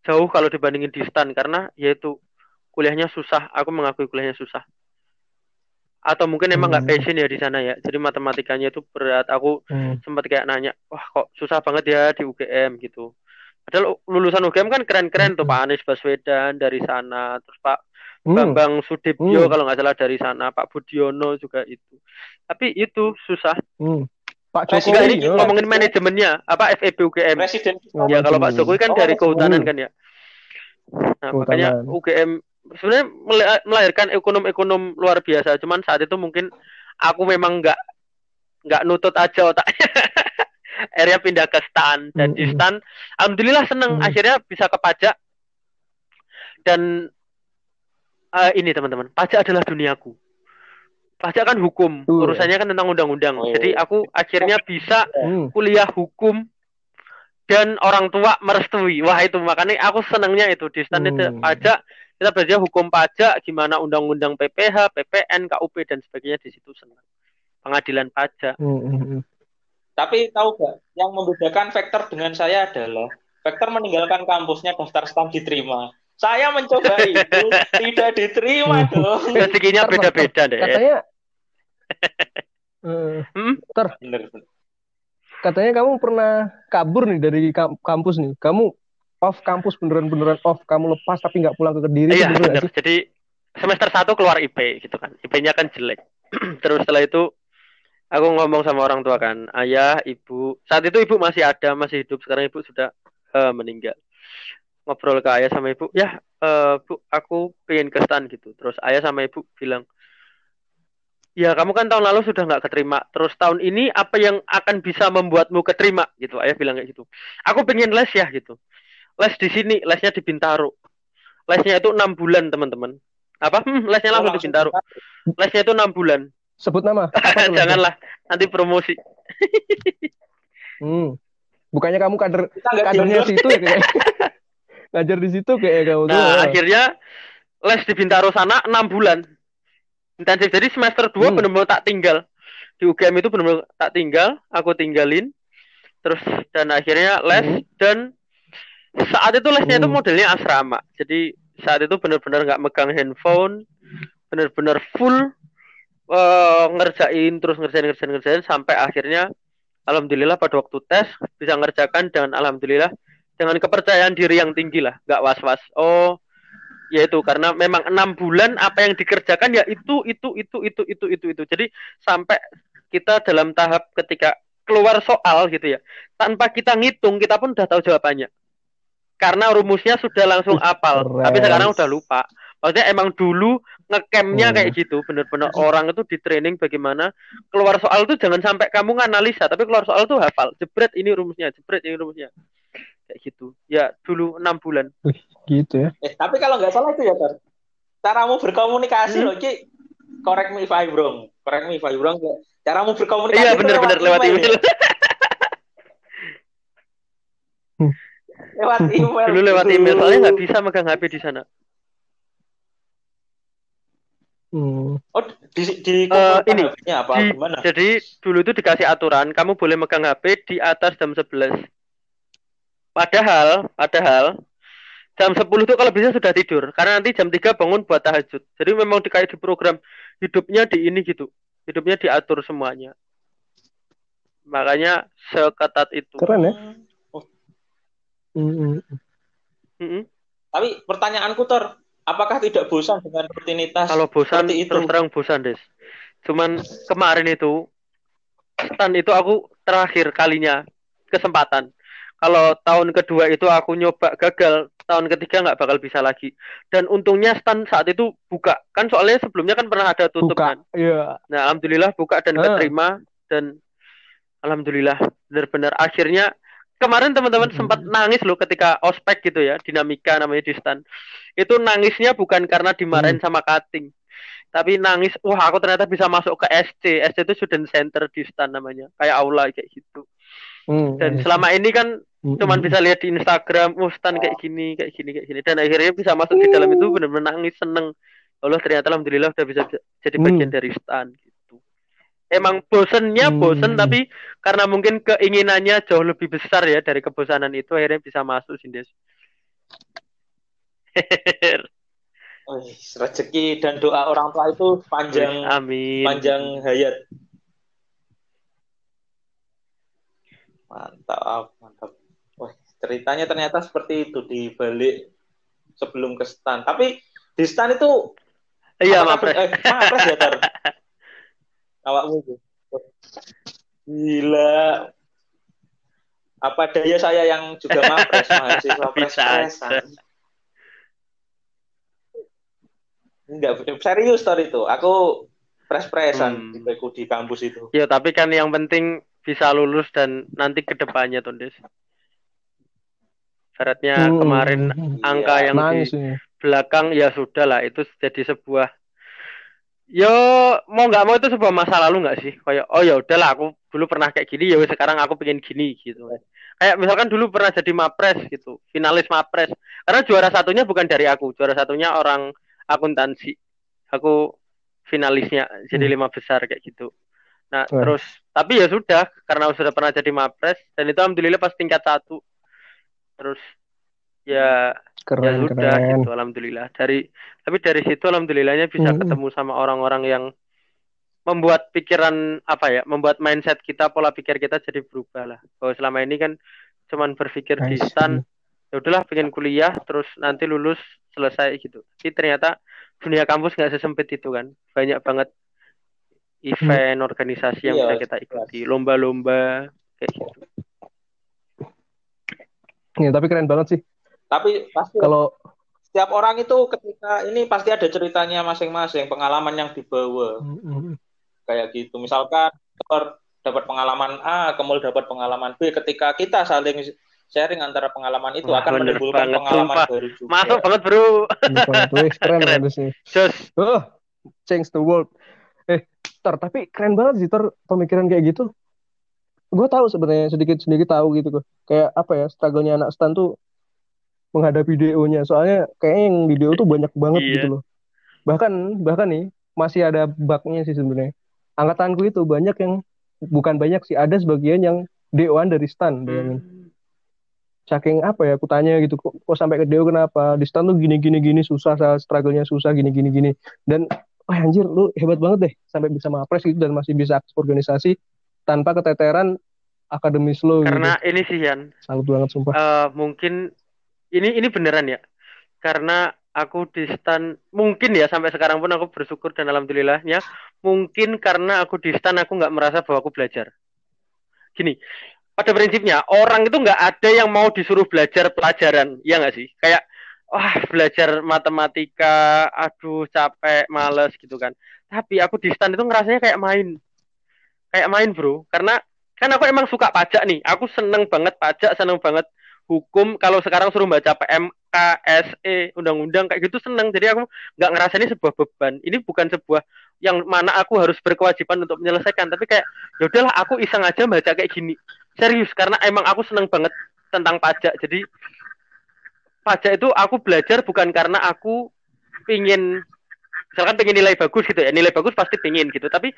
Speaker 2: Jauh kalau dibandingin di stan. Karena yaitu kuliahnya susah. Aku mengakui kuliahnya susah atau mungkin emang nggak hmm. passion ya di sana ya jadi matematikanya itu berat aku hmm. sempat kayak nanya wah kok susah banget ya di UGM gitu padahal lulusan UGM kan keren-keren hmm. tuh Pak Anies Baswedan dari sana terus Pak hmm. Bambang Sudibyo hmm. kalau nggak salah dari sana Pak Budiono juga itu tapi itu susah hmm. Pak Jokowi ini ya. ngomongin manajemennya apa FEB UGM Presiden ya kalau Pak Jokowi kan oh, dari kehutanan hmm. kan ya nah kehutanan. makanya UGM sebenarnya melahirkan ekonom-ekonom luar biasa. Cuman saat itu mungkin aku memang nggak nggak nutut aja otaknya. akhirnya pindah ke stan dan mm -hmm. di stan alhamdulillah seneng mm -hmm. akhirnya bisa ke pajak dan uh, ini teman-teman pajak adalah duniaku pajak kan hukum uh. urusannya kan tentang undang-undang oh. jadi aku akhirnya bisa mm. kuliah hukum dan orang tua merestui wah itu makanya aku senangnya itu di stan itu mm. pajak kita belajar hukum pajak gimana undang-undang PPH, PPN, KUP dan sebagainya di situ senang. Pengadilan pajak. Hmm, hmm, hmm.
Speaker 3: Tapi tahu gak yang membedakan Vector dengan saya adalah Vector meninggalkan kampusnya daftar stam diterima. Saya mencoba itu tidak diterima dong.
Speaker 2: Rezekinya beda-beda deh.
Speaker 1: Katanya hmm? Ter, bener, bener. Katanya kamu pernah kabur nih dari kampus nih. Kamu off kampus beneran-beneran off. Kamu lepas tapi nggak pulang ke kediri
Speaker 2: iya
Speaker 1: bener.
Speaker 2: bener jadi semester satu keluar IP gitu kan. IP-nya kan jelek. Terus setelah itu aku ngomong sama orang tua kan ayah ibu. Saat itu ibu masih ada masih hidup. Sekarang ibu sudah eh, meninggal. Ngobrol ke ayah sama ibu ya eh, bu aku pengen ke stan gitu. Terus ayah sama ibu bilang ya kamu kan tahun lalu sudah nggak keterima. Terus tahun ini apa yang akan bisa membuatmu keterima? Gitu. Ayah bilang kayak gitu. Aku pengen les ya gitu les di sini lesnya di Bintaro lesnya itu enam bulan teman-teman apa hmm, lesnya
Speaker 3: Oh,
Speaker 2: langsung di Bintaro lesnya itu enam bulan
Speaker 1: Sebut nama.
Speaker 2: Janganlah nanti promosi
Speaker 1: Hmm. Bukannya kamu kader kadernya
Speaker 3: diundang.
Speaker 1: situ ya kayak. Ngajar di situ kayak kamu tuh.
Speaker 2: nah
Speaker 1: ya.
Speaker 2: akhirnya les di Bintaro sana enam bulan intensif jadi semester 2
Speaker 1: Hmm.
Speaker 2: benar-benar tak tinggal di UGM itu benar-benar tak tinggal aku tinggalin terus dan akhirnya les
Speaker 1: Hmm.
Speaker 2: dan saat itu lesnya itu
Speaker 1: Hmm.
Speaker 2: modelnya asrama. Jadi saat itu benar-benar nggak megang handphone benar-benar full eh, ngerjain terus ngerjain ngerjain ngerjain sampai akhirnya alhamdulillah pada waktu tes bisa ngerjakan dan alhamdulillah dengan kepercayaan diri yang tinggi lah nggak was was oh ya itu karena memang enam bulan apa yang dikerjakan ya itu itu itu itu itu itu itu. Jadi sampai kita dalam tahap ketika keluar soal gitu ya tanpa kita ngitung kita pun udah tahu jawabannya karena rumusnya sudah langsung
Speaker 1: Ih,
Speaker 2: apal
Speaker 1: keren.
Speaker 2: tapi sekarang udah lupa maksudnya emang dulu ngecamnya
Speaker 1: Hmm.
Speaker 2: kayak gitu bener-bener orang itu di training bagaimana keluar soal tuh jangan sampai kamu nganalisa tapi keluar soal tuh hafal jebret ini rumusnya jebret ini rumusnya kayak gitu ya dulu enam bulan
Speaker 1: Gitu ya.
Speaker 3: Eh, tapi kalau nggak salah itu ya, Tar. Caramu berkomunikasi
Speaker 2: Hmm.
Speaker 3: loh, Ki. Correct me if I'm wrong. Correct me if I'm wrong. ya. Caramu berkomunikasi
Speaker 2: iya
Speaker 3: itu
Speaker 2: bener-bener lewat email
Speaker 3: ya? Lewat email.
Speaker 2: dulu lewat email soalnya nggak bisa megang HP di sana
Speaker 1: Hmm.
Speaker 3: Oh, di di
Speaker 2: Eh, ini,
Speaker 3: apa
Speaker 2: Di-
Speaker 3: gimana?
Speaker 2: jadi dulu itu dikasih aturan kamu boleh megang HP di atas jam 11 padahal padahal jam 10 itu kalau bisa sudah tidur karena nanti jam 3 bangun buat tahajud jadi memang di kayak di program hidupnya di ini gitu hidupnya diatur semuanya makanya seketat itu
Speaker 1: Keren ya.
Speaker 3: Hmm. Oh,
Speaker 1: Hmm,
Speaker 3: tapi pertanyaanku Tor, apakah tidak bosan dengan rutinitas
Speaker 2: kalau bosan
Speaker 3: itu?
Speaker 2: terus terang bosan des cuman kemarin itu stand itu aku terakhir kalinya kesempatan kalau tahun kedua itu aku nyoba gagal tahun ketiga nggak bakal bisa lagi dan untungnya stand saat itu buka kan soalnya sebelumnya kan pernah ada tutup
Speaker 1: Buka.
Speaker 2: kan
Speaker 1: Iya.
Speaker 2: nah alhamdulillah buka dan
Speaker 1: Ah.
Speaker 2: keterima dan alhamdulillah benar-benar akhirnya kemarin teman-teman
Speaker 1: Mm-mm.
Speaker 2: sempat nangis loh ketika ospek gitu ya dinamika namanya di stand itu nangisnya bukan karena dimarahin sama cutting tapi nangis wah aku ternyata bisa masuk ke SC SC itu student center di stand namanya kayak aula kayak gitu
Speaker 1: Hmm,
Speaker 2: dan
Speaker 1: iya.
Speaker 2: selama ini kan
Speaker 1: Hmm,
Speaker 2: cuman
Speaker 1: hmm.
Speaker 2: bisa lihat di Instagram oh stand kayak gini kayak gini kayak gini dan akhirnya bisa masuk di dalam itu benar-benar nangis seneng Allah ternyata alhamdulillah udah bisa jadi bagian
Speaker 1: Hmm.
Speaker 2: dari stand emang bosennya bosen
Speaker 1: Hmm.
Speaker 2: tapi karena mungkin keinginannya jauh lebih besar ya dari kebosanan itu akhirnya bisa masuk Sindes
Speaker 3: rezeki dan doa orang tua itu panjang
Speaker 2: amin
Speaker 3: panjang hayat. Mantap, mantap. Wah, ceritanya ternyata seperti itu di balik sebelum ke stan. Tapi di stan itu
Speaker 2: iya mapres
Speaker 3: Eh, mapres ya, Tar? Awakmu itu. Gila. Apa daya saya yang juga mapres, mahasiswa
Speaker 2: Bisa
Speaker 3: pres-presan. Enggak, serius Tar itu. Aku pres-presan
Speaker 2: Hmm.
Speaker 3: di kampus itu.
Speaker 2: ya tapi kan yang penting bisa lulus dan nanti ke depannya Tondes syaratnya
Speaker 1: Hmm,
Speaker 2: kemarin
Speaker 1: hmm, hmm.
Speaker 2: angka
Speaker 3: Iya,
Speaker 2: yang di belakang ya sudah lah itu jadi sebuah yo mau nggak mau itu sebuah masa lalu nggak sih? Kayak oh ya udahlah aku dulu pernah kayak gini ya sekarang aku pengen gini gitu kayak misalkan dulu pernah jadi mapres gitu finalis mapres. Karena juara satunya bukan dari aku juara satunya orang akuntansi. Aku finalisnya jadi
Speaker 1: Hmm.
Speaker 2: lima besar kayak gitu. Nah
Speaker 1: Wah.
Speaker 2: terus tapi ya sudah karena sudah pernah jadi mapres dan itu alhamdulillah pas tingkat satu. Terus ya ya
Speaker 1: Keren,
Speaker 2: sudah
Speaker 1: keren.
Speaker 2: gitu alhamdulillah dari tapi dari situ alhamdulillahnya bisa
Speaker 1: Mm-mm.
Speaker 2: ketemu sama orang-orang yang membuat pikiran apa ya membuat mindset kita pola pikir kita jadi berubah lah bahwa selama ini kan cuman berpikir di
Speaker 1: I see.
Speaker 2: stan ya udahlah pengen kuliah terus nanti lulus selesai gitu tapi ternyata dunia kampus nggak sesempit itu kan banyak banget event organisasi yang
Speaker 3: Iya,
Speaker 2: bisa kita ikuti lomba-lomba kayak gitu
Speaker 1: Ya, tapi keren banget sih.
Speaker 3: Tapi pasti
Speaker 1: Kalau
Speaker 3: setiap orang itu ketika ini pasti ada ceritanya masing-masing, pengalaman yang dibawa kayak gitu. Misalkan dapat pengalaman A, Kemul dapat pengalaman B. Ketika kita saling sharing antara pengalaman itu
Speaker 2: Wah,
Speaker 3: akan menimbulkan
Speaker 2: banget,
Speaker 3: pengalaman
Speaker 2: sumpah.
Speaker 3: baru juga.
Speaker 2: masuk banget bro
Speaker 1: keren sih.
Speaker 2: Jos
Speaker 1: Oh, change the world. Eh, Tor, tapi keren banget sih Tor pemikiran kayak gitu. Gue tahu sebenarnya sedikit-sedikit tahu gitu kok. Kayak apa ya, struggle-nya anak stan tuh menghadapi DO-nya. Soalnya kayaknya yang di DO tuh banyak banget
Speaker 2: Iya.
Speaker 1: gitu loh. Bahkan bahkan nih masih ada bug-nya sih sebenarnya. Angkatanku itu banyak yang bukan banyak sih, ada sebagian yang DO-an dari stan, bayangin. Saking apa ya, aku tanya gitu, kok, kok sampai ke DO kenapa? Di stan tuh gini gini gini susah, struggle-nya susah gini gini gini. Dan wah anjir lu hebat banget deh sampai bisa mapres gitu dan masih bisa aktif organisasi tanpa keteteran akademis lo
Speaker 2: karena
Speaker 1: gitu.
Speaker 2: ini sih Yan
Speaker 1: Salut banget sumpah.
Speaker 2: eh, mungkin ini ini beneran ya? Karena aku di stan mungkin ya sampai sekarang pun aku bersyukur dan alhamdulillahnya mungkin karena aku di stan aku nggak merasa bahwa aku belajar. Gini pada prinsipnya orang itu nggak ada yang mau disuruh belajar pelajaran ya nggak sih? Kayak wah belajar matematika aduh capek males gitu kan. Tapi aku di stan itu ngerasanya kayak main. Kayak main bro. Karena kan aku emang suka pajak nih. Aku seneng banget pajak seneng banget hukum kalau sekarang suruh baca PMK SE undang-undang kayak gitu seneng. Jadi aku nggak ngerasa ini sebuah beban. Ini bukan sebuah yang mana aku harus berkewajiban untuk menyelesaikan. Tapi kayak ya udahlah aku iseng aja baca kayak gini. Serius karena emang aku seneng banget tentang pajak. Jadi pajak itu aku belajar bukan karena aku pingin misalkan pengen nilai bagus gitu ya. Nilai bagus pasti pingin gitu. Tapi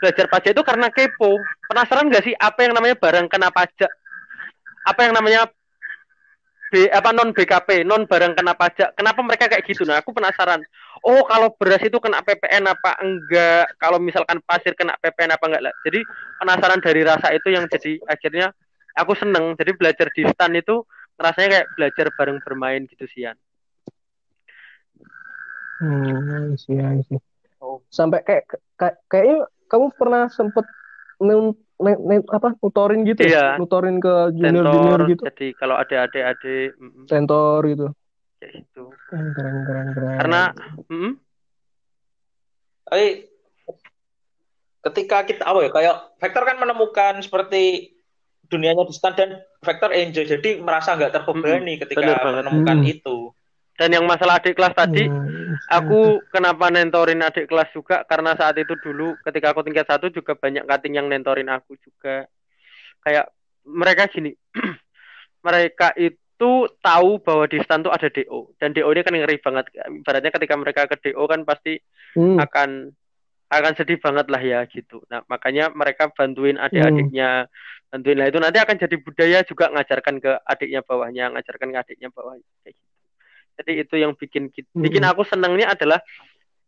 Speaker 2: belajar pajak itu karena kepo. Penasaran nggak sih apa yang namanya barang kena pajak? Apa yang namanya B, apa non BKP non barang kena pajak kenapa mereka kayak gitu nah aku penasaran oh kalau beras itu kena PPN apa enggak kalau misalkan pasir kena PPN apa enggak lah jadi penasaran dari rasa itu yang jadi akhirnya aku seneng jadi belajar di stan itu rasanya kayak belajar bareng bermain gitu sih Yan.
Speaker 1: Hmm, sih, sih.
Speaker 3: Oh.
Speaker 1: Sampai kayak kayak- kayaknya kamu pernah sempet ne- ne- apa nutorin gitu ya?
Speaker 2: Iya.
Speaker 1: Nutorin ke junior-junior
Speaker 2: Sensor,
Speaker 1: gitu,
Speaker 2: jadi kalau ada adik-adik mm,
Speaker 1: sentor gitu.
Speaker 2: kayak gitu
Speaker 1: Keren keren keren. keren.
Speaker 2: karena mm,
Speaker 3: Tapi ketika kita apa ya kayak Vector kan menemukan seperti dunianya di stan dan Vector enjoy jadi merasa nggak terbebani ketika
Speaker 2: bener
Speaker 3: menemukan
Speaker 1: Hmm.
Speaker 3: itu.
Speaker 2: dan yang masalah adik kelas tadi
Speaker 1: Hmm,
Speaker 2: aku kenapa nentorin adik kelas juga? Karena saat itu dulu ketika aku tingkat satu juga banyak kating yang nentorin aku juga. Kayak mereka gini mereka itu tahu bahwa di stan tuh ada DO dan DO ini kan ngeri banget. Ibaratnya ketika mereka ke DO kan pasti
Speaker 1: hmm,
Speaker 2: akan akan sedih banget lah ya gitu. Nah makanya mereka bantuin adik-adiknya, bantuin lah. Itu nanti akan jadi budaya juga ngajarkan ke adiknya bawahnya, ngajarkan ke adiknya bawahnya kayak gitu. Jadi itu yang bikin bikin aku senangnya adalah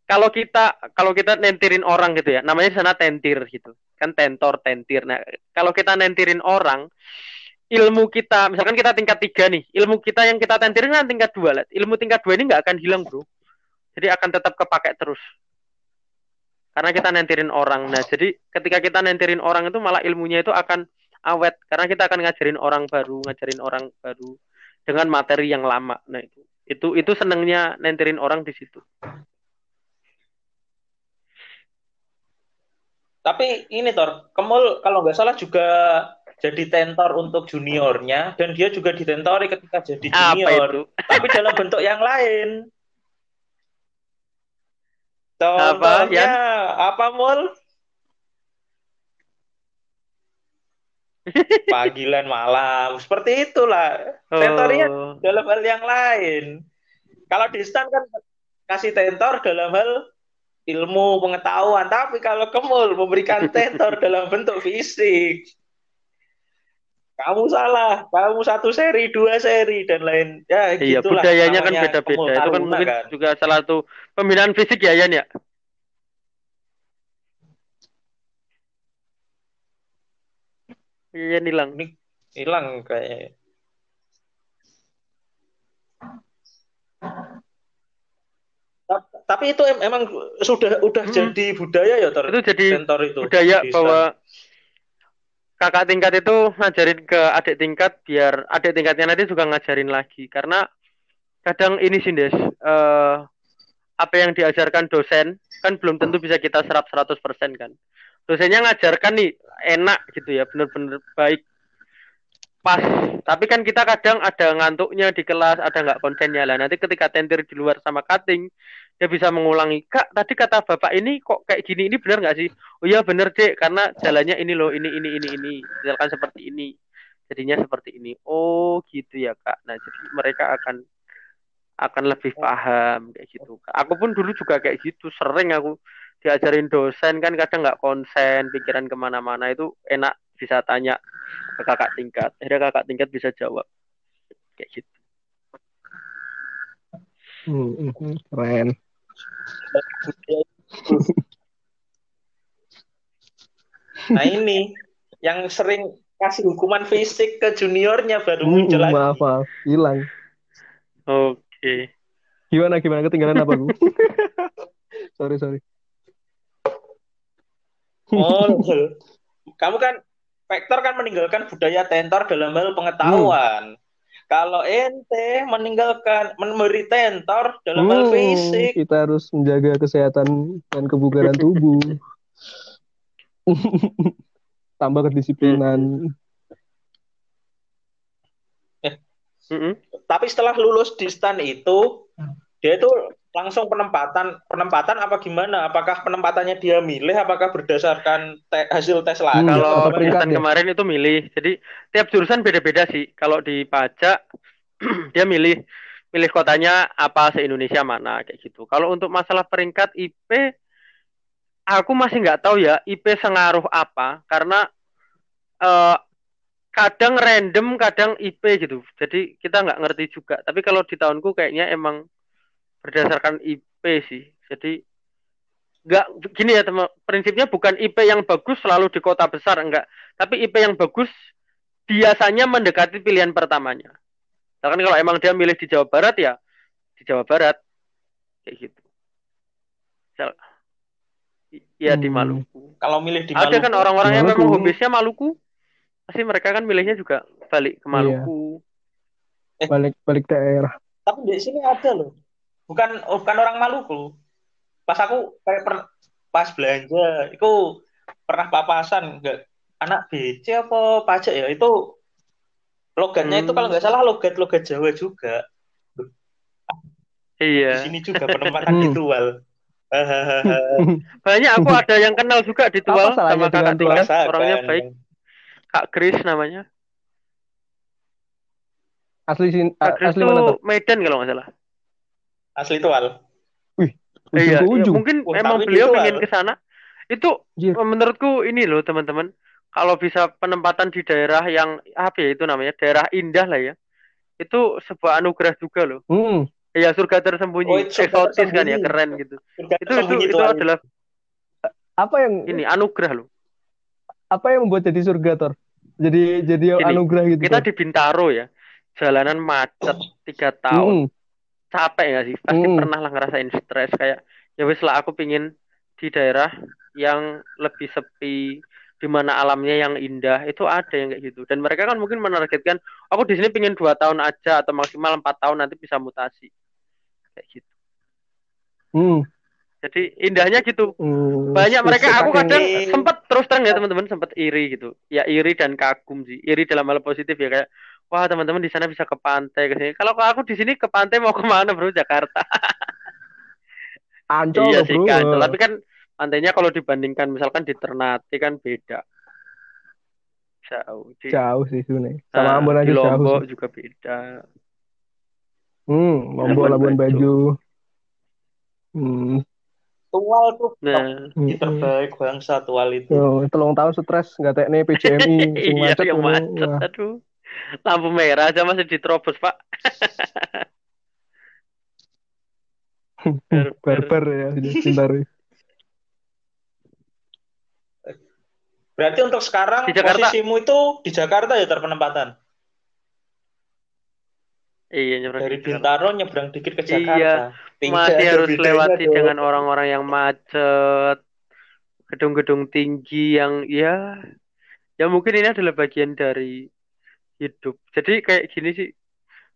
Speaker 2: kalau kita kalau kita nentirin orang gitu ya, namanya di sana tentir gitu, kan tentor tentir. Nah kalau kita nentirin orang ilmu kita misalkan kita tingkat tiga nih ilmu kita yang kita tentirin kan tingkat dua lah. Ilmu tingkat dua ini nggak akan hilang bro. Jadi akan tetap kepake terus. Karena kita nentirin orang. Nah, jadi ketika kita nentirin orang itu malah ilmunya itu akan awet. Karena kita akan ngajarin orang baru, ngajarin orang baru dengan materi yang lama. Nah, itu itu itu senengnya nentirin orang di situ.
Speaker 3: Tapi ini Tor, Kemul kalau nggak salah juga jadi tentor untuk juniornya dan dia juga ditentori ketika jadi
Speaker 2: Apa
Speaker 3: junior,
Speaker 2: itu?
Speaker 3: tapi dalam bentuk yang lain.
Speaker 2: Apa,
Speaker 3: Contohnya
Speaker 2: Yan?
Speaker 3: apa, Mul? Panggilan malam, seperti itulah. Tentornya
Speaker 2: Oh,
Speaker 3: dalam hal yang lain. Kalau di stan kan kasih tentor dalam hal ilmu pengetahuan, tapi kalau Kemul memberikan tentor dalam bentuk fisik. Kamu salah, kamu satu seri, dua seri dan lain ya
Speaker 2: iya,
Speaker 3: gitulah
Speaker 2: budayanya kan beda-beda. Itu kan mungkin
Speaker 3: kan.
Speaker 2: juga salah satu pembinaan fisik ya, Yan ya. Iya hilang.
Speaker 3: Hilang kayaknya. Tapi itu emang sudah udah
Speaker 2: hmm.
Speaker 3: jadi budaya ya ter
Speaker 2: itu jadi
Speaker 3: itu.
Speaker 2: budaya
Speaker 3: Bisa.
Speaker 2: bahwa kakak tingkat itu ngajarin ke adik tingkat biar adik tingkatnya nanti juga ngajarin lagi karena kadang ini sih Des uh, apa yang diajarkan dosen kan belum tentu bisa kita serap 100% kan dosennya ngajarkan nih enak gitu ya bener-bener baik. Pas. Tapi kan kita kadang ada ngantuknya di kelas ada nggak konsennya. Lah nanti ketika tentir di luar sama cutting dia bisa mengulangi kak tadi kata bapak ini kok kayak gini ini benar nggak sih? Oh iya bener dek karena jalannya ini loh ini ini ini ini misalkan seperti ini. Jadinya seperti ini. Oh gitu ya kak. Nah jadi mereka akan akan lebih paham kayak gitu. Aku pun dulu juga kayak gitu sering aku diajarin dosen kan kadang nggak konsen pikiran ke mana-mana itu enak bisa tanya ke kakak tingkat akhirnya kakak tingkat bisa jawab kayak gitu
Speaker 1: Hmm, hmm, keren.
Speaker 3: Nah ini yang sering kasih hukuman fisik ke juniornya baru
Speaker 1: Hmm,
Speaker 3: muncul lagi.
Speaker 1: maaf, maaf. Hilang.
Speaker 2: oke
Speaker 1: Gimana, gimana? Ketinggalan apa, gue? sorry, sorry.
Speaker 3: Oh, kamu kan Vektor kan meninggalkan budaya tentor dalam hal pengetahuan. Kalau ente meninggalkan memberi tentor dalam hal
Speaker 1: Hmm,
Speaker 3: fisik,
Speaker 1: kita harus menjaga kesehatan dan kebugaran tubuh. Tambah kedisiplinan.
Speaker 2: Mm-mm.
Speaker 3: tapi setelah lulus di stan itu dia itu langsung penempatan penempatan apa gimana? Apakah penempatannya dia milih? Apakah berdasarkan te- hasil tes lagi?
Speaker 1: Hmm,
Speaker 2: kalau
Speaker 1: peringkat ya?
Speaker 2: kemarin itu milih jadi tiap jurusan beda-beda sih kalau di pajak dia milih milih kotanya apa se Indonesia mana kayak gitu kalau untuk masalah peringkat IP aku masih nggak tahu ya IP sengaruh apa karena eh, kadang random kadang IP gitu jadi kita nggak ngerti juga tapi kalau di tahunku kayaknya emang berdasarkan IP sih. Jadi nggak gini ya teman prinsipnya bukan IP yang bagus selalu di kota besar enggak. Tapi IP yang bagus biasanya mendekati pilihan pertamanya. Misalkan kalau emang dia milih di Jawa Barat ya di Jawa Barat. Kayak gitu. Misal- ya di
Speaker 1: Hmm.
Speaker 2: Maluku.
Speaker 3: Kalau milih di
Speaker 2: ada
Speaker 3: Maluku,
Speaker 2: kan orang-orang yang memang home base-nya Maluku. Pasti mereka kan milihnya juga balik ke
Speaker 1: Iya.
Speaker 2: Maluku.
Speaker 1: Balik balik daerah.
Speaker 3: tapi di sini ada loh. Bukan oh, bukan orang Maluku. Pas aku kayak per- pas belanja, itu pernah papasan nggak anak BC apa pajak ya itu logatnya itu
Speaker 2: Hmm.
Speaker 3: kalau nggak salah logat logat Jawa juga. Di
Speaker 2: iya
Speaker 3: sini juga penempatan
Speaker 1: Hmm.
Speaker 3: ritual. Hahaha.
Speaker 2: banyak aku ada yang kenal juga di Tual sama kakak tingkat orangnya baik Kak Kris namanya
Speaker 1: Asli sin
Speaker 2: Kak Kris
Speaker 1: asli mana
Speaker 2: tuh
Speaker 1: tuh?
Speaker 2: Medan kalau nggak salah
Speaker 3: Asli tual.
Speaker 1: Ujung
Speaker 2: iya,
Speaker 1: ke
Speaker 2: iya,
Speaker 1: ujung.
Speaker 2: mungkin emang beliau
Speaker 3: itu,
Speaker 2: ingin ke sana itu
Speaker 1: Anjir.
Speaker 2: menurutku ini loh teman-teman kalau bisa penempatan di daerah yang apa ya itu namanya daerah indah lah ya itu sebuah anugerah juga loh
Speaker 1: Hmm.
Speaker 2: ya surga tersembunyi
Speaker 3: Oh, itu surga
Speaker 2: eksotis kan ya
Speaker 3: tersembunyi.
Speaker 2: keren gitu
Speaker 3: Surga
Speaker 2: itu itu
Speaker 3: tersembunyi
Speaker 2: itu adalah
Speaker 1: Apa yang
Speaker 2: ini anugerah loh
Speaker 1: apa yang membuat jadi surga Tor? Jadi jadi
Speaker 2: Gini,
Speaker 1: anugerah gitu.
Speaker 2: kita
Speaker 1: Tor?
Speaker 2: di Bintaro ya jalanan macet tiga tahun
Speaker 1: Hmm.
Speaker 2: Capek gak sih. Pasti
Speaker 1: Hmm.
Speaker 2: pernah lah ngerasain stres. Kayak ya wis lah aku pingin di daerah yang lebih sepi di mana alamnya yang indah. Itu ada yang kayak gitu. Dan mereka kan mungkin menargetkan aku di sini pingin dua tahun aja atau maksimal empat tahun nanti bisa mutasi. Kayak gitu.
Speaker 1: Hmm.
Speaker 2: Jadi indahnya gitu
Speaker 1: Hmm.
Speaker 2: banyak mereka aku kadang sempet terus terang ya teman-teman sempet iri gitu ya iri dan kagum sih iri dalam hal positif ya kayak wah teman-teman di sana bisa ke pantai ke sini kalau aku di sini ke pantai mau ke mana bro Jakarta
Speaker 1: Ancol
Speaker 2: iya sih
Speaker 1: bro.
Speaker 2: kan tapi kan pantainya kalau dibandingkan misalkan di Ternate kan beda jauh di,
Speaker 1: Jauh sih sebenarnya. Sama
Speaker 2: nah,
Speaker 1: Ambon aja
Speaker 2: di
Speaker 1: jauh
Speaker 2: Lombok
Speaker 1: sih.
Speaker 2: juga beda
Speaker 1: Hmm, Lombok
Speaker 2: Labuan
Speaker 1: Labuan
Speaker 2: Bajo.
Speaker 1: Bajo. Hmm.
Speaker 3: Tual tuh
Speaker 2: nah
Speaker 3: yang terbaik bangsa tual itu.
Speaker 1: Oh, telung tahun stres nggak tekne PCMI sing
Speaker 2: iya
Speaker 1: macet
Speaker 2: yang macet
Speaker 1: Wah.
Speaker 2: aduh lampu merah aja masih diterobos pak Barbar.
Speaker 1: ya pintar.
Speaker 3: Berarti untuk sekarang
Speaker 2: Di Jakarta.
Speaker 3: posisimu itu di Jakarta ya terpenempatan.
Speaker 2: Iya, nyebrang
Speaker 3: Dari. Bintaro nyebrang dikit ke
Speaker 2: Iya,
Speaker 3: Jakarta. Tinggal
Speaker 2: Masih harus lewati
Speaker 3: dong.
Speaker 2: dengan orang-orang yang macet, gedung-gedung tinggi yang ya, ya mungkin ini adalah bagian dari hidup. Jadi kayak gini sih.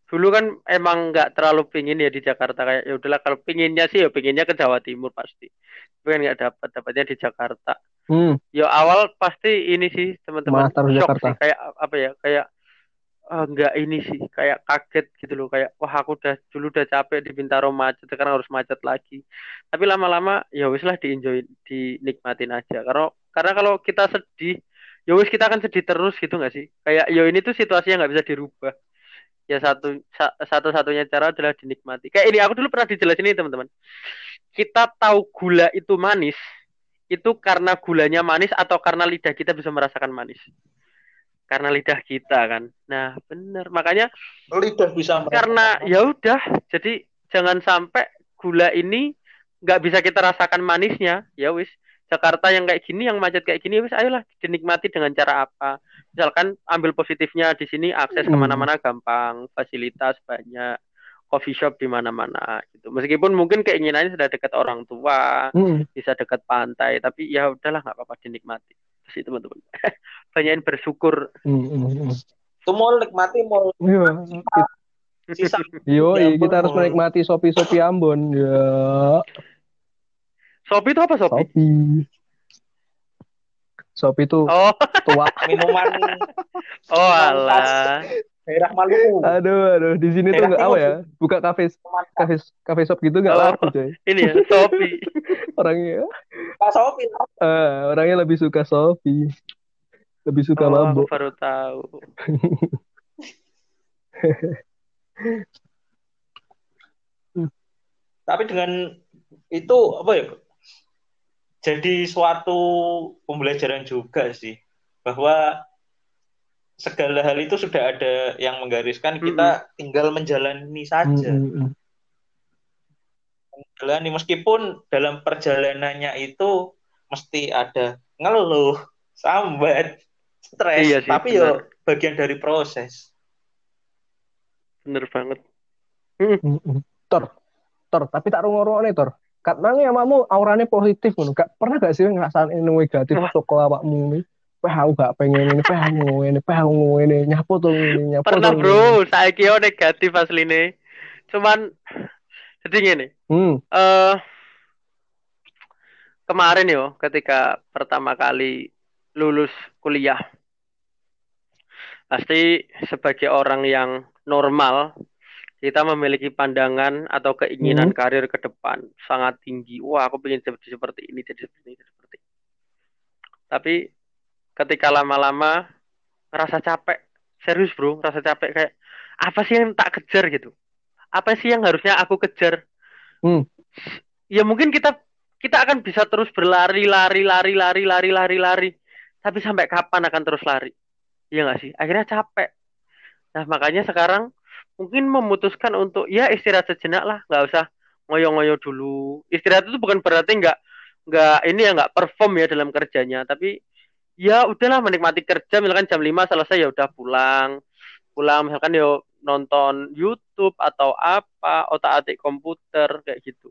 Speaker 2: Dulu kan emang nggak terlalu pingin ya di Jakarta kayak ya udahlah kalau pinginnya sih ya pinginnya ke Jawa Timur pasti. Tapi kan nggak dapat dapatnya di Jakarta.
Speaker 1: Hmm,
Speaker 2: Ya awal pasti ini sih teman-teman shock
Speaker 1: Jakarta.
Speaker 2: sih kayak apa ya kayak ah, nggak ini sih kayak kaget gitu loh kayak wah aku udah dulu udah capek di Bintaro macet sekarang harus macet lagi. Tapi lama-lama ya wis lah di-enjoy dinikmatin aja. Karena karena kalau kita sedih ya wis kita akan sedih terus gitu nggak sih? Kayak yo ini tuh situasi yang nggak bisa dirubah. Ya satu sa- satu-satunya cara adalah dinikmati. Kayak ini aku dulu pernah dijelasin ini teman-teman. Kita tahu gula itu manis itu karena gulanya manis atau karena lidah kita bisa merasakan manis karena lidah kita kan. Nah bener. Makanya
Speaker 3: Lidah bisa merasakan.
Speaker 2: karena ya udah jadi jangan sampai gula ini nggak bisa kita rasakan manisnya. Ya wis Jakarta yang kayak gini yang macet kayak gini ya wis ayolah dinikmati dengan cara apa. Misalkan ambil positifnya di sini akses
Speaker 1: Hmm.
Speaker 2: ke mana-mana gampang fasilitas banyak coffee shop di mana-mana gitu meskipun mungkin keinginannya sudah dekat orang tua
Speaker 1: hmm.
Speaker 2: bisa dekat pantai tapi ya udahlah nggak apa-apa dinikmati sih teman-teman banyakin bersyukur
Speaker 1: Hmm, hmm, hmm.
Speaker 3: Itu mau nikmati mau
Speaker 1: Iya.
Speaker 3: sisa.
Speaker 1: Yo,
Speaker 3: Ya
Speaker 1: kita harus menikmati sopi-sopi Ambon. Ya,
Speaker 2: Sopi itu apa Sopi?
Speaker 1: sopi. Sopi itu
Speaker 2: Oh,
Speaker 1: tua.
Speaker 3: Minuman
Speaker 2: oh alah.
Speaker 3: Daerah Maluku.
Speaker 1: Aduh, aduh, di sini tuh
Speaker 3: Daerah
Speaker 1: nggak apa ya? Buka kafe, kafe, kafe shop gitu nggak
Speaker 2: Oh.
Speaker 1: laku coy.
Speaker 2: Ini ya, Sopi.
Speaker 1: Orangnya,
Speaker 3: Pak Sofi.
Speaker 1: eh, orangnya lebih suka sopi, lebih suka
Speaker 2: Oh, aku
Speaker 1: mabuk.
Speaker 2: baru tahu.
Speaker 3: Tapi dengan itu apa ya? Jadi suatu pembelajaran juga sih bahwa segala hal itu sudah ada yang menggariskan kita tinggal menjalani saja.
Speaker 1: hmm, hmm.
Speaker 3: Menjalani meskipun dalam perjalanannya itu mesti ada ngeluh, sambat, stres,
Speaker 2: Iya sih,
Speaker 3: tapi
Speaker 2: benar.
Speaker 3: ya bagian dari proses.
Speaker 2: Bener banget.
Speaker 1: Tor, tor, tapi tak rungokno nih tor. Kat nang ya makmu aurane positif ngono. Gak pernah gak sih ngrasane negatif saka awakmu ini? Wah, aku gak pengen ini, wah aku ngene, wah aku ngene, nyapo tuh ini, nyapo
Speaker 2: Pernah
Speaker 1: tuh
Speaker 2: bro, saya kira negatif asline. Cuman jadi gini,
Speaker 1: Hmm,
Speaker 2: eh kemarin yo ketika pertama kali lulus kuliah pasti sebagai orang yang normal kita memiliki pandangan atau keinginan
Speaker 1: Hmm.
Speaker 2: karir ke depan sangat tinggi. Wah, aku pengen jadi seperti ini, jadi seperti ini, jadi seperti ini. Tapi ketika lama-lama ngerasa capek, serius bro, ngerasa capek kayak apa sih yang tak kejar gitu? Apa sih yang harusnya aku kejar?
Speaker 1: Hmm.
Speaker 2: Ya mungkin kita kita akan bisa terus berlari, lari, lari, lari, lari, lari, lari. Tapi sampai kapan akan terus lari? Iya nggak sih? Akhirnya capek. Nah makanya sekarang mungkin memutuskan untuk ya istirahat sejenak lah, nggak usah ngoyo-ngoyo dulu. Istirahat itu bukan berarti nggak nggak ini ya nggak perform ya dalam kerjanya, tapi ya udahlah menikmati kerja. Misalkan jam 5 selesai ya udah pulang, pulang misalkan yo nonton YouTube atau apa, otak-atik komputer kayak gitu.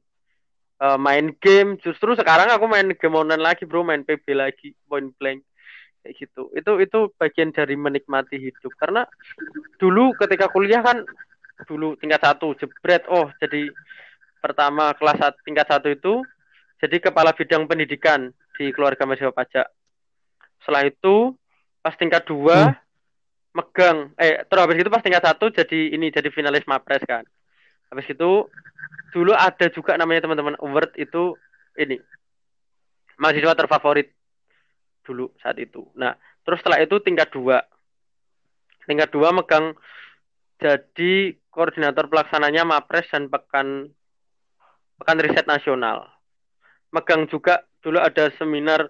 Speaker 2: Eh, main game, justru sekarang aku main game online lagi bro, main PB lagi, point blank kayak gitu. Itu itu bagian dari menikmati hidup karena dulu ketika kuliah kan dulu tingkat satu jebret oh jadi pertama kelas tingkat satu itu jadi kepala bidang pendidikan di keluarga mahasiswa pajak setelah itu pas tingkat dua megang eh terus habis itu pas tingkat satu jadi ini jadi finalis mapres kan. Habis itu dulu ada juga namanya teman-teman award itu ini mahasiswa terfavorit dulu saat itu. Nah terus setelah itu tingkat dua. Tingkat dua megang jadi koordinator pelaksananya Mapres dan Pekan Pekan Riset Nasional. Megang juga dulu ada seminar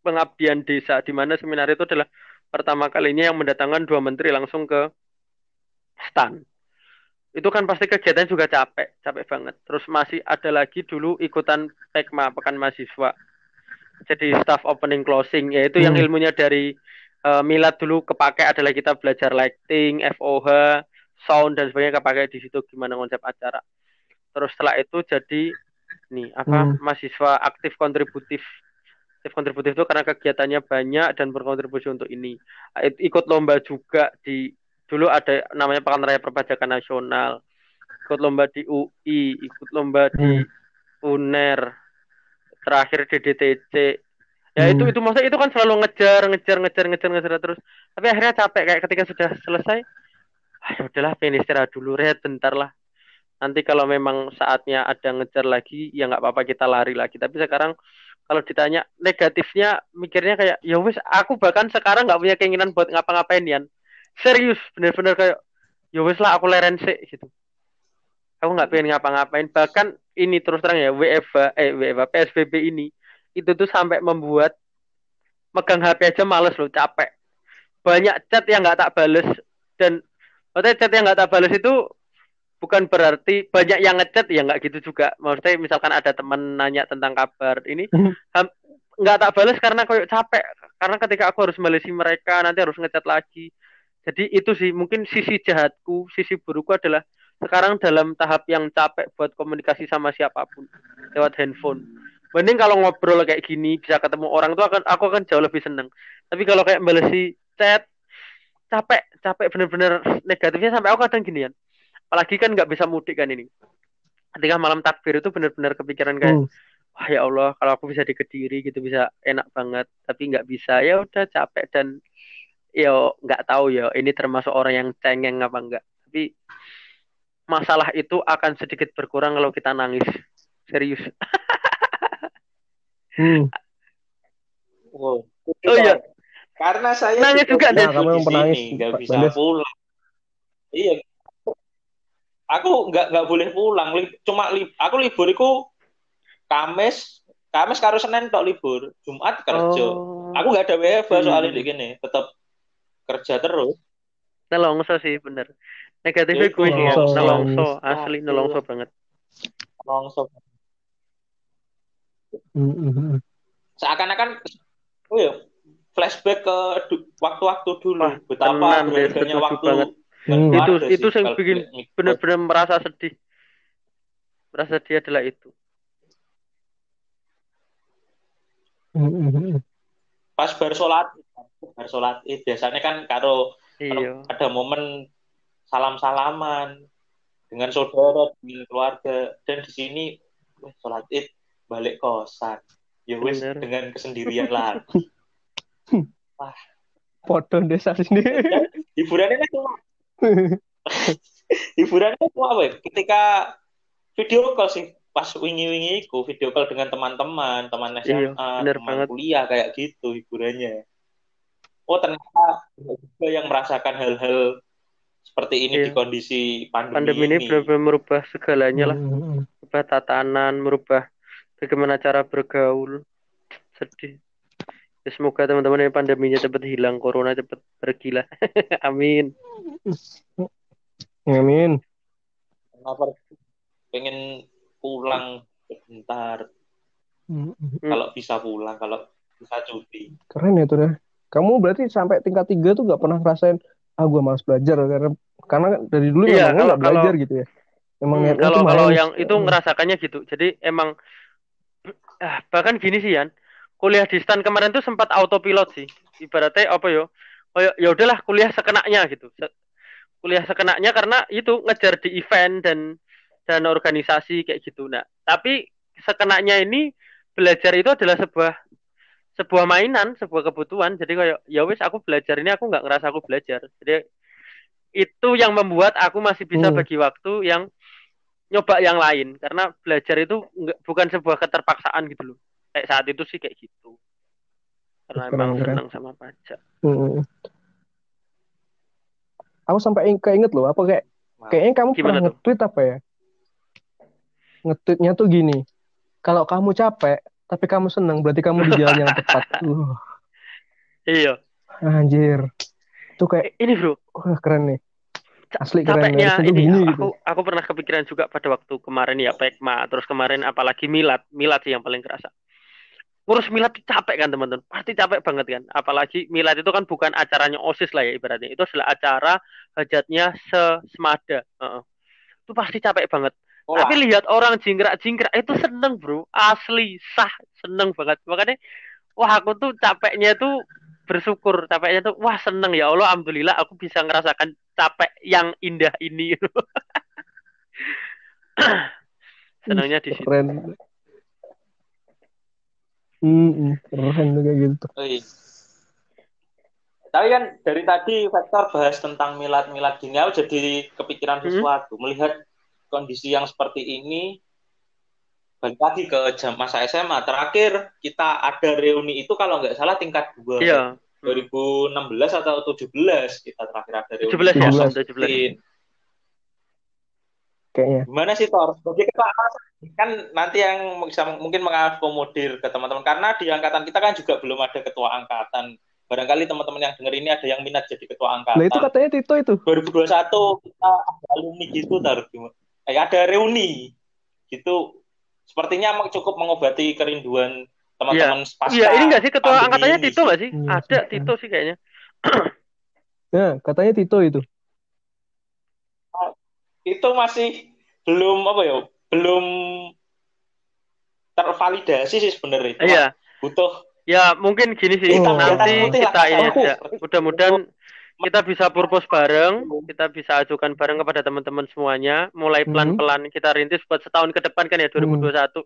Speaker 2: pengabdian desa di mana seminar itu adalah pertama kalinya yang mendatangkan dua menteri langsung ke stan. Itu kan pasti kegiatan juga capek, capek banget. Terus masih ada lagi dulu ikutan PEKMA, Pekan Mahasiswa. Jadi staff opening closing, yaitu yang
Speaker 1: Hmm.
Speaker 2: ilmunya dari eh, milad dulu kepake adalah kita belajar lighting, FOH, sound dan sebagainya pakai di situ gimana konsep acara terus setelah itu jadi nih apa
Speaker 1: Hmm.
Speaker 2: mahasiswa aktif kontributif aktif kontributif itu karena kegiatannya banyak dan berkontribusi untuk ini. Ikut lomba juga di dulu ada namanya Pekan Raya Perpajakan Nasional ikut lomba di UI ikut lomba di UNER terakhir di DTC ya itu
Speaker 1: Hmm.
Speaker 2: itu maksudnya itu kan selalu ngejar ngejar ngejar ngejar ngejar terus. Tapi akhirnya capek kayak ketika sudah selesai ah, ya udahlah pengen istirahat dulu rehat bentar lah. Nanti kalau memang saatnya ada ngejar lagi ya nggak apa-apa kita lari lagi. Tapi sekarang kalau ditanya negatifnya mikirnya kayak ya wis aku bahkan sekarang nggak punya keinginan buat ngapa-ngapain Yan. Serius bener-bener kayak ya wis lah aku leren sih gitu. Aku nggak pengen ngapa-ngapain. Bahkan ini terus terang ya WFH eh WFH PSBB ini itu tuh sampai membuat megang HP aja males loh capek. Banyak chat yang nggak tak bales dan maksudnya chat yang nggak tak bales itu bukan berarti banyak yang ngechat ya nggak gitu juga. Maksudnya misalkan ada teman nanya tentang kabar ini
Speaker 1: Hmm.
Speaker 2: nggak tak bales karena kayak capek. Karena ketika aku harus balesi mereka nanti harus ngechat lagi. Jadi itu sih mungkin sisi jahatku sisi burukku adalah sekarang dalam tahap yang capek buat komunikasi sama siapa pun lewat handphone. Mending kalau ngobrol kayak gini bisa ketemu orang tuh akan aku akan jauh lebih seneng. Tapi kalau kayak balesi chat capek capek bener-bener negatifnya sampai aku kadang gini ya apalagi kan nggak bisa mudik kan ini ketika malam takbir itu bener-bener kepikiran kayak
Speaker 1: Hmm.
Speaker 2: wah ya Allah kalau aku bisa di Kediri gitu bisa enak banget tapi nggak bisa ya udah capek dan yo nggak tahu ya ini termasuk orang yang cengeng apa enggak tapi masalah itu akan sedikit berkurang kalau kita nangis serius
Speaker 1: Hmm.
Speaker 3: Wow.
Speaker 2: Oh iya.
Speaker 3: Karena saya
Speaker 2: Nangis juga,
Speaker 3: di
Speaker 1: penangis,
Speaker 3: sini, nggak bisa pulang. Iya. Aku nggak nggak boleh pulang. Li- Cuma li, aku libur itu Kamis, Kamis karo Senin tok libur. Jumat kerja.
Speaker 2: oh
Speaker 3: Aku nggak ada WFH
Speaker 2: Hmm.
Speaker 3: soalnya di gini, tetap kerja terus.
Speaker 2: nelongso sih bener negatifnya
Speaker 3: Itu
Speaker 2: gue sih ya,
Speaker 1: nelongso.
Speaker 2: nelongso asli nelongso banget
Speaker 3: Langsung.
Speaker 1: Hmm, hmm, hmm.
Speaker 3: Seakan-akan, oh ya, flashback ke du- waktu-waktu dulu.
Speaker 2: Wah,
Speaker 3: Betapa
Speaker 2: Setuju
Speaker 3: waktu.
Speaker 2: banget.
Speaker 1: Hmm.
Speaker 2: itu
Speaker 3: keluarga
Speaker 2: itu
Speaker 3: sih,
Speaker 2: yang bikin
Speaker 3: ngikut.
Speaker 2: bener-bener merasa sedih merasa sedih adalah itu
Speaker 1: Hmm, hmm, hmm.
Speaker 3: pas bar sholat bar sholat id biasanya kan karo
Speaker 2: iya
Speaker 3: ada momen salam-salaman dengan saudara dengan keluarga dan di sini sholat id balik kosan ya wis
Speaker 2: Bener.
Speaker 3: dengan kesendirian lagi
Speaker 1: Foto desa sendiri.
Speaker 3: hiburannya kan cuma hiburannya kan cuma apa ya? ketika video call sih pas wingi-wingi itu video call dengan teman-teman teman SMA
Speaker 2: Iya, bener
Speaker 3: teman
Speaker 2: banget.
Speaker 3: kuliah kayak gitu hiburannya. Oh ternyata juga yang merasakan hal-hal seperti ini
Speaker 2: Iya.
Speaker 3: di kondisi pandemi,
Speaker 2: pandemi ini benar-benar merubah segalanya lah.
Speaker 1: Hmm,
Speaker 2: merubah tatanan merubah bagaimana cara bergaul. Sedih. Ya, semoga teman-teman yang pandeminya cepat hilang corona cepat pergi lah amin
Speaker 1: Amin.
Speaker 3: kenapa pengen pulang sebentar kalau bisa pulang kalau bisa cuti
Speaker 1: Keren ya tuh deh. Kamu berarti sampai tingkat tiga tuh gak pernah ngerasain ah gue malas belajar karena karena dari dulu
Speaker 2: Iya,
Speaker 1: memang
Speaker 2: kalau-
Speaker 1: nggak belajar gitu ya. Emang
Speaker 2: Hmm, kalau kalau yang itu ngerasakannya gitu. Jadi emang ah, bahkan gini sih Yan, kuliah di stan kemarin tuh sempat autopilot sih. Ibaratnya apa yo? Oh ya ya udahlah kuliah sekenaknya gitu. Kuliah sekenaknya karena itu ngejar di event dan dan organisasi kayak gitu. Nah, tapi sekenaknya ini belajar itu adalah sebuah sebuah mainan, sebuah kebutuhan. Jadi kayak ya wis aku belajar ini aku nggak ngerasa aku belajar. Jadi itu yang membuat aku masih bisa
Speaker 1: Hmm.
Speaker 2: bagi waktu yang nyoba yang lain karena belajar itu nggak bukan sebuah keterpaksaan gitu loh. Kayak saat itu sih kayak gitu. Karena
Speaker 1: Keren,
Speaker 2: emang
Speaker 1: keren.
Speaker 2: senang sama pajak.
Speaker 1: Hmm. Aku sampai ing- keinget loh, apa kayak kayaknya kamu
Speaker 2: Gimana
Speaker 1: pernah nge-tweet apa ya? Nge-tweetnya tuh gini, kalau kamu capek tapi kamu seneng berarti kamu di jalan yang tepat. Uh,
Speaker 2: Iya.
Speaker 1: anjir. Tuh kayak
Speaker 2: Ini bro,
Speaker 1: wah keren nih. Asli keren
Speaker 2: capeknya
Speaker 1: tuh
Speaker 2: ini
Speaker 1: gini
Speaker 2: aku
Speaker 1: gitu.
Speaker 2: aku pernah kepikiran juga pada waktu kemarin ya Pekma, terus kemarin apalagi Milad, Milad sih yang paling kerasa. Ngurus milad tuh capek kan teman-teman? Pasti capek banget kan? Apalagi milad itu kan bukan acaranya osis lah ya ibaratnya. Itu adalah acara hajatnya sesemada. Uh-uh. itu pasti capek banget.
Speaker 3: Oh,
Speaker 2: tapi lihat orang jingkrak-jingkrak itu seneng bro. Asli sah seneng banget. Makanya wah aku tuh capeknya tuh bersyukur. Capeknya tuh wah seneng. Ya Allah alhamdulillah aku bisa ngerasakan capek yang indah ini. Senangnya di situ.
Speaker 1: Keren. Hmm, keren tuh kayak gitu.
Speaker 3: Oh, iya. Tapi kan dari tadi Vektor bahas tentang milad-milad gini, aku jadi kepikiran
Speaker 2: Hmm.
Speaker 3: sesuatu. Melihat kondisi yang seperti ini, balik lagi ke jam masa SMA. Terakhir kita ada reuni itu kalau nggak salah tingkat 2.
Speaker 2: iya
Speaker 3: 2016 atau 17 kita terakhir ada reuni.
Speaker 2: 17 ya
Speaker 1: 17.
Speaker 2: 17
Speaker 1: Kayaknya.
Speaker 3: Gimana sih Tor? Sebagai ketua angkatan, kan nanti yang bisa mungkin mengakomodir ke teman-teman karena di angkatan kita kan juga belum ada ketua angkatan. Barangkali teman-teman yang dengar ini ada yang minat jadi ketua angkatan.
Speaker 1: Nah itu katanya Tito itu.
Speaker 3: 2021 kita ada alumni gitu taruh gimana? Eh, ada reuni gitu. Sepertinya emang cukup mengobati kerinduan teman-teman pasca.
Speaker 2: Iya, ini nggak sih ketua angkatannya
Speaker 3: ini.
Speaker 2: Tito nggak sih?
Speaker 1: Iya,
Speaker 2: Ada. Tito sih kayaknya.
Speaker 1: Nah, katanya Tito itu.
Speaker 3: Itu masih belum apa ya? Belum tervalidasi sih sebenarnya.
Speaker 2: Iya.
Speaker 3: Butuh
Speaker 2: Ya mungkin gini sih,
Speaker 1: Oh.
Speaker 2: nanti kita ini aja.
Speaker 3: aku.
Speaker 2: Mudah-mudahan kita bisa purpose bareng, kita bisa ajukan bareng kepada teman-teman semuanya, mulai
Speaker 1: Hmm.
Speaker 2: pelan-pelan kita rintis buat setahun ke depan kan ya 2021.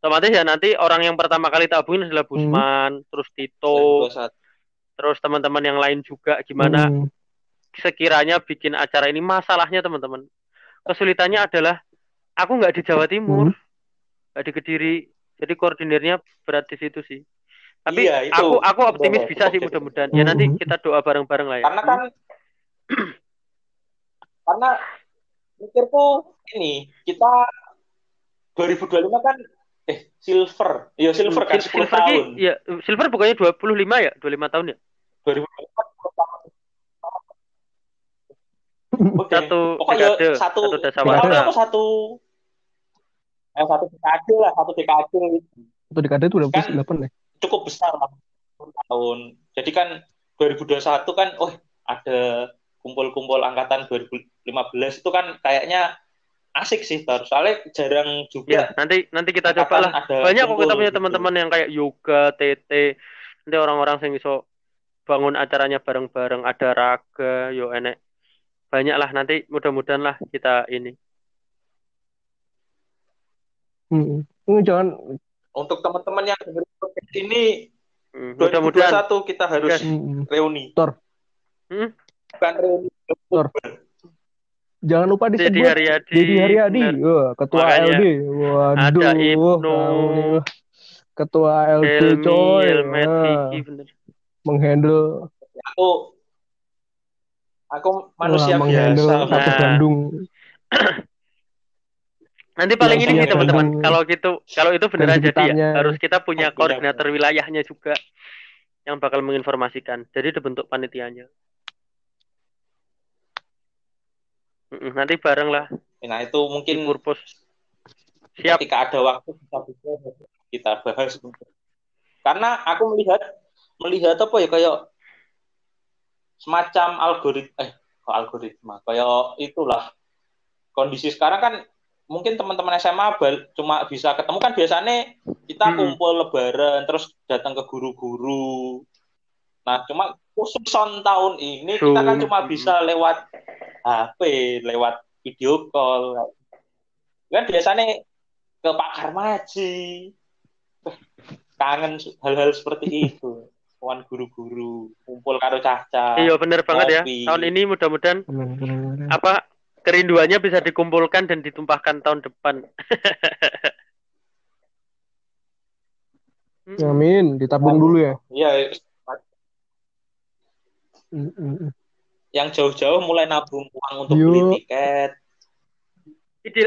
Speaker 2: Otomatis ya nanti orang yang pertama kali tabungin adalah
Speaker 1: Hmm.
Speaker 2: Busman, terus Tito,
Speaker 3: 2021.
Speaker 2: terus teman-teman yang lain juga gimana
Speaker 1: Hmm.
Speaker 2: sekiranya bikin acara ini masalahnya teman-teman. Kesulitannya adalah aku nggak di Jawa Timur,
Speaker 1: Hmm.
Speaker 2: nggak di Kediri, jadi koordinirnya berat di situ sih. Tapi
Speaker 3: Iya, itu.
Speaker 2: aku aku optimis bisa sih mudah-mudahan. Ya nanti
Speaker 1: Hmm.
Speaker 2: kita doa bareng-bareng lah ya.
Speaker 3: Karena kan karena mikirku ini kita 2025 kan eh silver. Iya silver kan
Speaker 2: Sil-
Speaker 3: 10
Speaker 2: silver
Speaker 3: tahun.
Speaker 2: ya silver bukannya 25 ya? 25 tahun ya?
Speaker 3: 2025 10 tahun. Oke.
Speaker 2: Satu
Speaker 3: Pokoknya
Speaker 2: dekade,
Speaker 3: satu
Speaker 2: satu dasa
Speaker 3: berapa
Speaker 1: warsa.
Speaker 3: tahun apa satu eh, satu dekade lah, satu dekade
Speaker 1: Itu dekade itu udah
Speaker 3: Kan-
Speaker 1: plus 8 ya.
Speaker 3: cukup besar lah 10 tahun. Jadi kan 2021 kan oh ada kumpul-kumpul angkatan 2015 itu kan kayaknya asik sih Tar. Soalnya jarang
Speaker 2: Ya,
Speaker 3: juga
Speaker 2: nanti nanti kita coba lah. Banyak kok kita punya
Speaker 3: gitu.
Speaker 2: teman-teman yang kayak yoga, TT. Nanti orang-orang yang bisa bangun acaranya bareng-bareng, ada raga, yo enek. Banyak lah nanti mudah-mudahan lah kita ini.
Speaker 1: Hmm. Jangan
Speaker 3: Untuk teman-teman yang dengerin podcast ini
Speaker 2: Hmm, mudah-mudahan
Speaker 3: 2021 kita harus
Speaker 2: Yes.
Speaker 1: hmm.
Speaker 3: reuni.
Speaker 1: Tor.
Speaker 2: Hmm?
Speaker 3: Bukan reuni.
Speaker 1: Tor. jangan lupa
Speaker 2: Dedi
Speaker 1: disebut
Speaker 2: Haryadi.
Speaker 1: Dedi Haryadi. Wah, ketua
Speaker 2: Makanya.
Speaker 1: LD. Waduh.
Speaker 2: Ada Ibnu.
Speaker 1: Ketua LD
Speaker 2: Helmi,
Speaker 1: coy. Nah, menghandle
Speaker 3: Aku aku manusia
Speaker 1: wah,
Speaker 3: biasa.
Speaker 1: satu
Speaker 2: Nah.
Speaker 1: Bandung.
Speaker 2: Nanti paling
Speaker 1: Yang
Speaker 2: ini
Speaker 1: punya
Speaker 2: sih teman-teman, kalau gitu, kalau itu beneran jadi ya, harus kita punya koordinator wilayahnya juga yang bakal menginformasikan. Jadi dibentuk panitianya. Nanti bareng lah
Speaker 3: Nah, itu mungkin
Speaker 2: purpose. Siap.
Speaker 3: ketika ada waktu bisa bisa kita bahas. Karena aku melihat melihat apa ya kayak semacam algoritma eh kok algoritma kayak itulah kondisi sekarang kan mungkin teman-teman SMA bal- cuma bisa ketemu kan biasanya kita
Speaker 2: Hmm.
Speaker 3: kumpul lebaran terus datang ke guru-guru. Nah, cuma khusus on tahun ini kita kan cuma bisa lewat HP, lewat video call. Kan biasanya ke Pak Karmaji. Kangen hal-hal seperti itu. Kawan guru-guru, kumpul karo caca.
Speaker 2: Iya bener banget ya. Tahun ini mudah-mudahan apa kerinduannya bisa dikumpulkan dan ditumpahkan tahun depan. Mm.
Speaker 1: Amin, ditabung dulu ya.
Speaker 3: Iya,
Speaker 1: Hmm, hmm, hmm.
Speaker 3: yang jauh-jauh mulai nabung uang untuk
Speaker 1: Yo.
Speaker 3: beli tiket.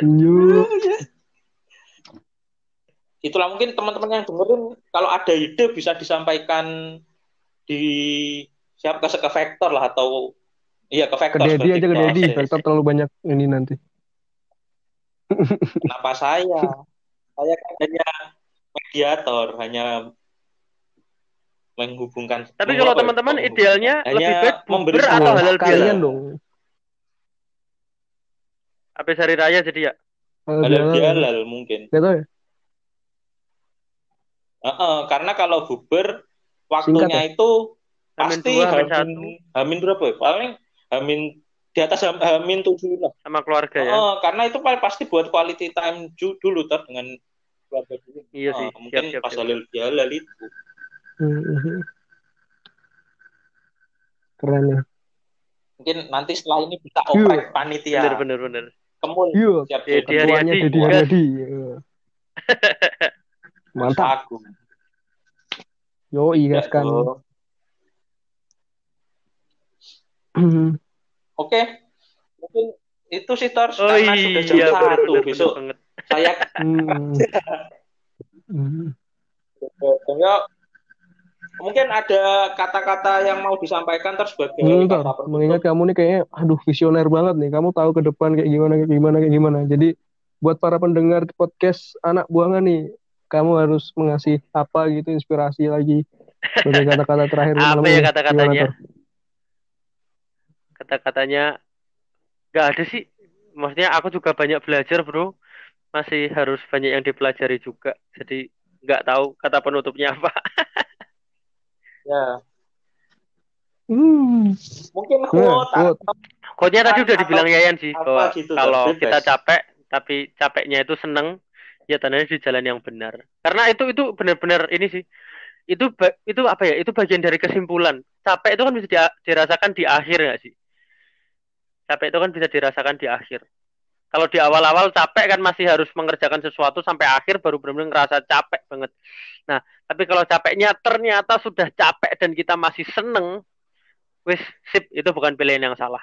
Speaker 1: Yuk.
Speaker 3: Itulah mungkin teman-teman yang dengerin kalau ada ide bisa disampaikan di siapa ke ke Vektor lah atau iya ke
Speaker 1: Ke
Speaker 3: Vektor.
Speaker 1: Dedi
Speaker 3: berarti.
Speaker 1: aja ke Dedi.
Speaker 3: oke.
Speaker 1: Vektor terlalu banyak ini nanti.
Speaker 3: Kenapa saya? Saya kan hanya mediator, hanya menghubungkan.
Speaker 2: Tapi kalau teman-teman idealnya
Speaker 3: Hanya
Speaker 2: lebih baik
Speaker 3: memberi
Speaker 2: atau halal
Speaker 1: kalian
Speaker 2: bihalal?
Speaker 1: dong.
Speaker 2: Habis hari raya jadi ya?
Speaker 3: halal bihalal mungkin.
Speaker 1: Gak ya?
Speaker 3: Heeh, karena kalau bukber waktunya itu
Speaker 2: Hamin
Speaker 3: pasti
Speaker 2: dua, hamin
Speaker 3: hamin, hamin berapa ya? Paling hamin di atas ham- hamin tujuh lah.
Speaker 2: Sama keluarga ya?
Speaker 3: Heeh, karena itu paling pasti buat quality time ju- dulu ter dengan keluarga dulu.
Speaker 2: Iya sih. Siap,
Speaker 3: mungkin
Speaker 2: siap,
Speaker 3: pas
Speaker 2: siap.
Speaker 3: halal bihalal itu.
Speaker 1: Mhm. Keren ya.
Speaker 3: Mungkin nanti setelah ini bisa oprek panitia.
Speaker 2: Bener, bener, bener.
Speaker 3: Kemul.
Speaker 1: Iya.
Speaker 3: Siap, siap.
Speaker 1: Ketuanya. Dedi. Haryadi. Iya. Mantap.
Speaker 3: Agung.
Speaker 1: Yoi
Speaker 3: Ya,
Speaker 1: gas kan.
Speaker 3: Oke. Mungkin itu sih Tor
Speaker 2: Oh
Speaker 3: karena sudah jam
Speaker 2: iya, bener,
Speaker 3: satu
Speaker 2: bener, bener
Speaker 3: besok
Speaker 2: banget.
Speaker 3: saya ya mungkin ada kata-kata yang mau disampaikan terus sebagai
Speaker 1: Hmm,
Speaker 3: kata penutup.
Speaker 1: mengingat kamu nih kayaknya, aduh visioner banget nih. Kamu tahu ke depan kayak gimana, kayak gimana, kayak gimana. Jadi buat para pendengar podcast anak buangan nih, kamu harus mengasih apa gitu inspirasi lagi sebagai kata-kata terakhir
Speaker 2: Apa ya kata-katanya? Kata-katanya nggak ada sih. Maksudnya aku juga banyak belajar, bro. Masih harus banyak yang dipelajari juga. Jadi nggak tahu kata penutupnya apa.
Speaker 3: Ya.
Speaker 1: Hmm.
Speaker 3: Mungkin quote
Speaker 1: quote.
Speaker 2: Quote-nya tadi udah dibilang Yayan sih bahwa
Speaker 3: gitu,
Speaker 2: kalau kita capek tapi capeknya itu seneng ya tandanya di jalan yang benar. Karena itu itu benar-benar ini sih. Itu itu apa ya? Itu bagian dari kesimpulan. Capek itu kan bisa dia- dirasakan di akhir nggak sih? Capek itu kan bisa dirasakan di akhir. Kalau di awal-awal capek kan masih harus mengerjakan sesuatu sampai akhir baru benar-benar ngerasa capek banget. Nah, tapi kalau capeknya ternyata sudah capek dan kita masih seneng, wis sip itu bukan pilihan yang salah.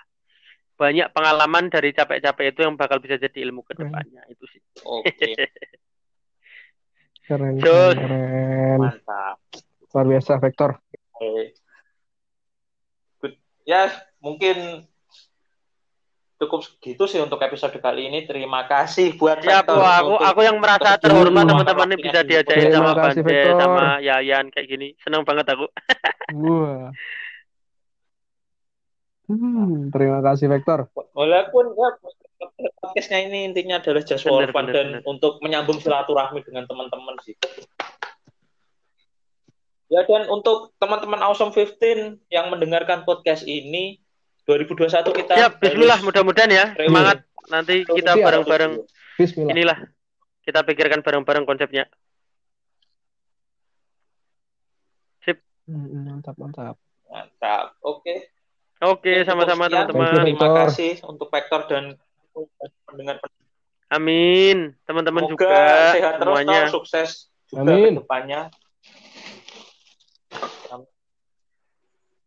Speaker 2: Banyak pengalaman dari capek-capek itu yang bakal bisa jadi ilmu ke depannya itu sih.
Speaker 3: Oke,
Speaker 1: Keren,
Speaker 2: Jos.
Speaker 1: keren,
Speaker 3: mantap.
Speaker 1: Luar biasa, Vektor.
Speaker 3: Oke. Good. Ya, mungkin cukup segitu sih untuk episode kali ini. Terima kasih buat
Speaker 2: Siap,
Speaker 3: Vektor
Speaker 2: aku aku yang merasa terhormat teman-teman ini bisa diajarin
Speaker 1: Terima
Speaker 2: sama Bande,
Speaker 1: Vektor.
Speaker 2: sama Yayan kayak gini. Senang banget aku.
Speaker 1: Wah. Hmm, terima kasih, Vektor.
Speaker 3: Walaupun ya podcastnya ini intinya adalah just for fun dan
Speaker 2: bener.
Speaker 3: untuk menyambung silaturahmi dengan teman-teman sih. Ya dan untuk teman-teman Awesome 15 yang mendengarkan podcast ini 2021 kita
Speaker 2: Siap, bismillah mudah-mudahan ya.
Speaker 3: reuni.
Speaker 2: Semangat nanti kita bareng-bareng
Speaker 1: Bismillah.
Speaker 2: inilah kita pikirkan bareng-bareng konsepnya.
Speaker 1: Hmm, mantap, mantap.
Speaker 3: Mantap. Oke.
Speaker 2: Oke, sama-sama teman-teman.
Speaker 3: Terima kasih untuk Vektor dan pendengar
Speaker 2: Amin. Teman-teman
Speaker 3: Semoga
Speaker 2: juga
Speaker 3: sehat terus,
Speaker 2: semuanya.
Speaker 3: Tor, sukses juga
Speaker 1: Amin.
Speaker 3: ke depannya.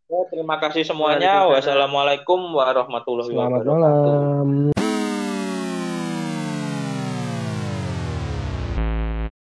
Speaker 3: Ya, terima kasih semuanya. Wassalamualaikum warahmatullahi
Speaker 1: Selamat
Speaker 3: wabarakatuh.
Speaker 1: malam.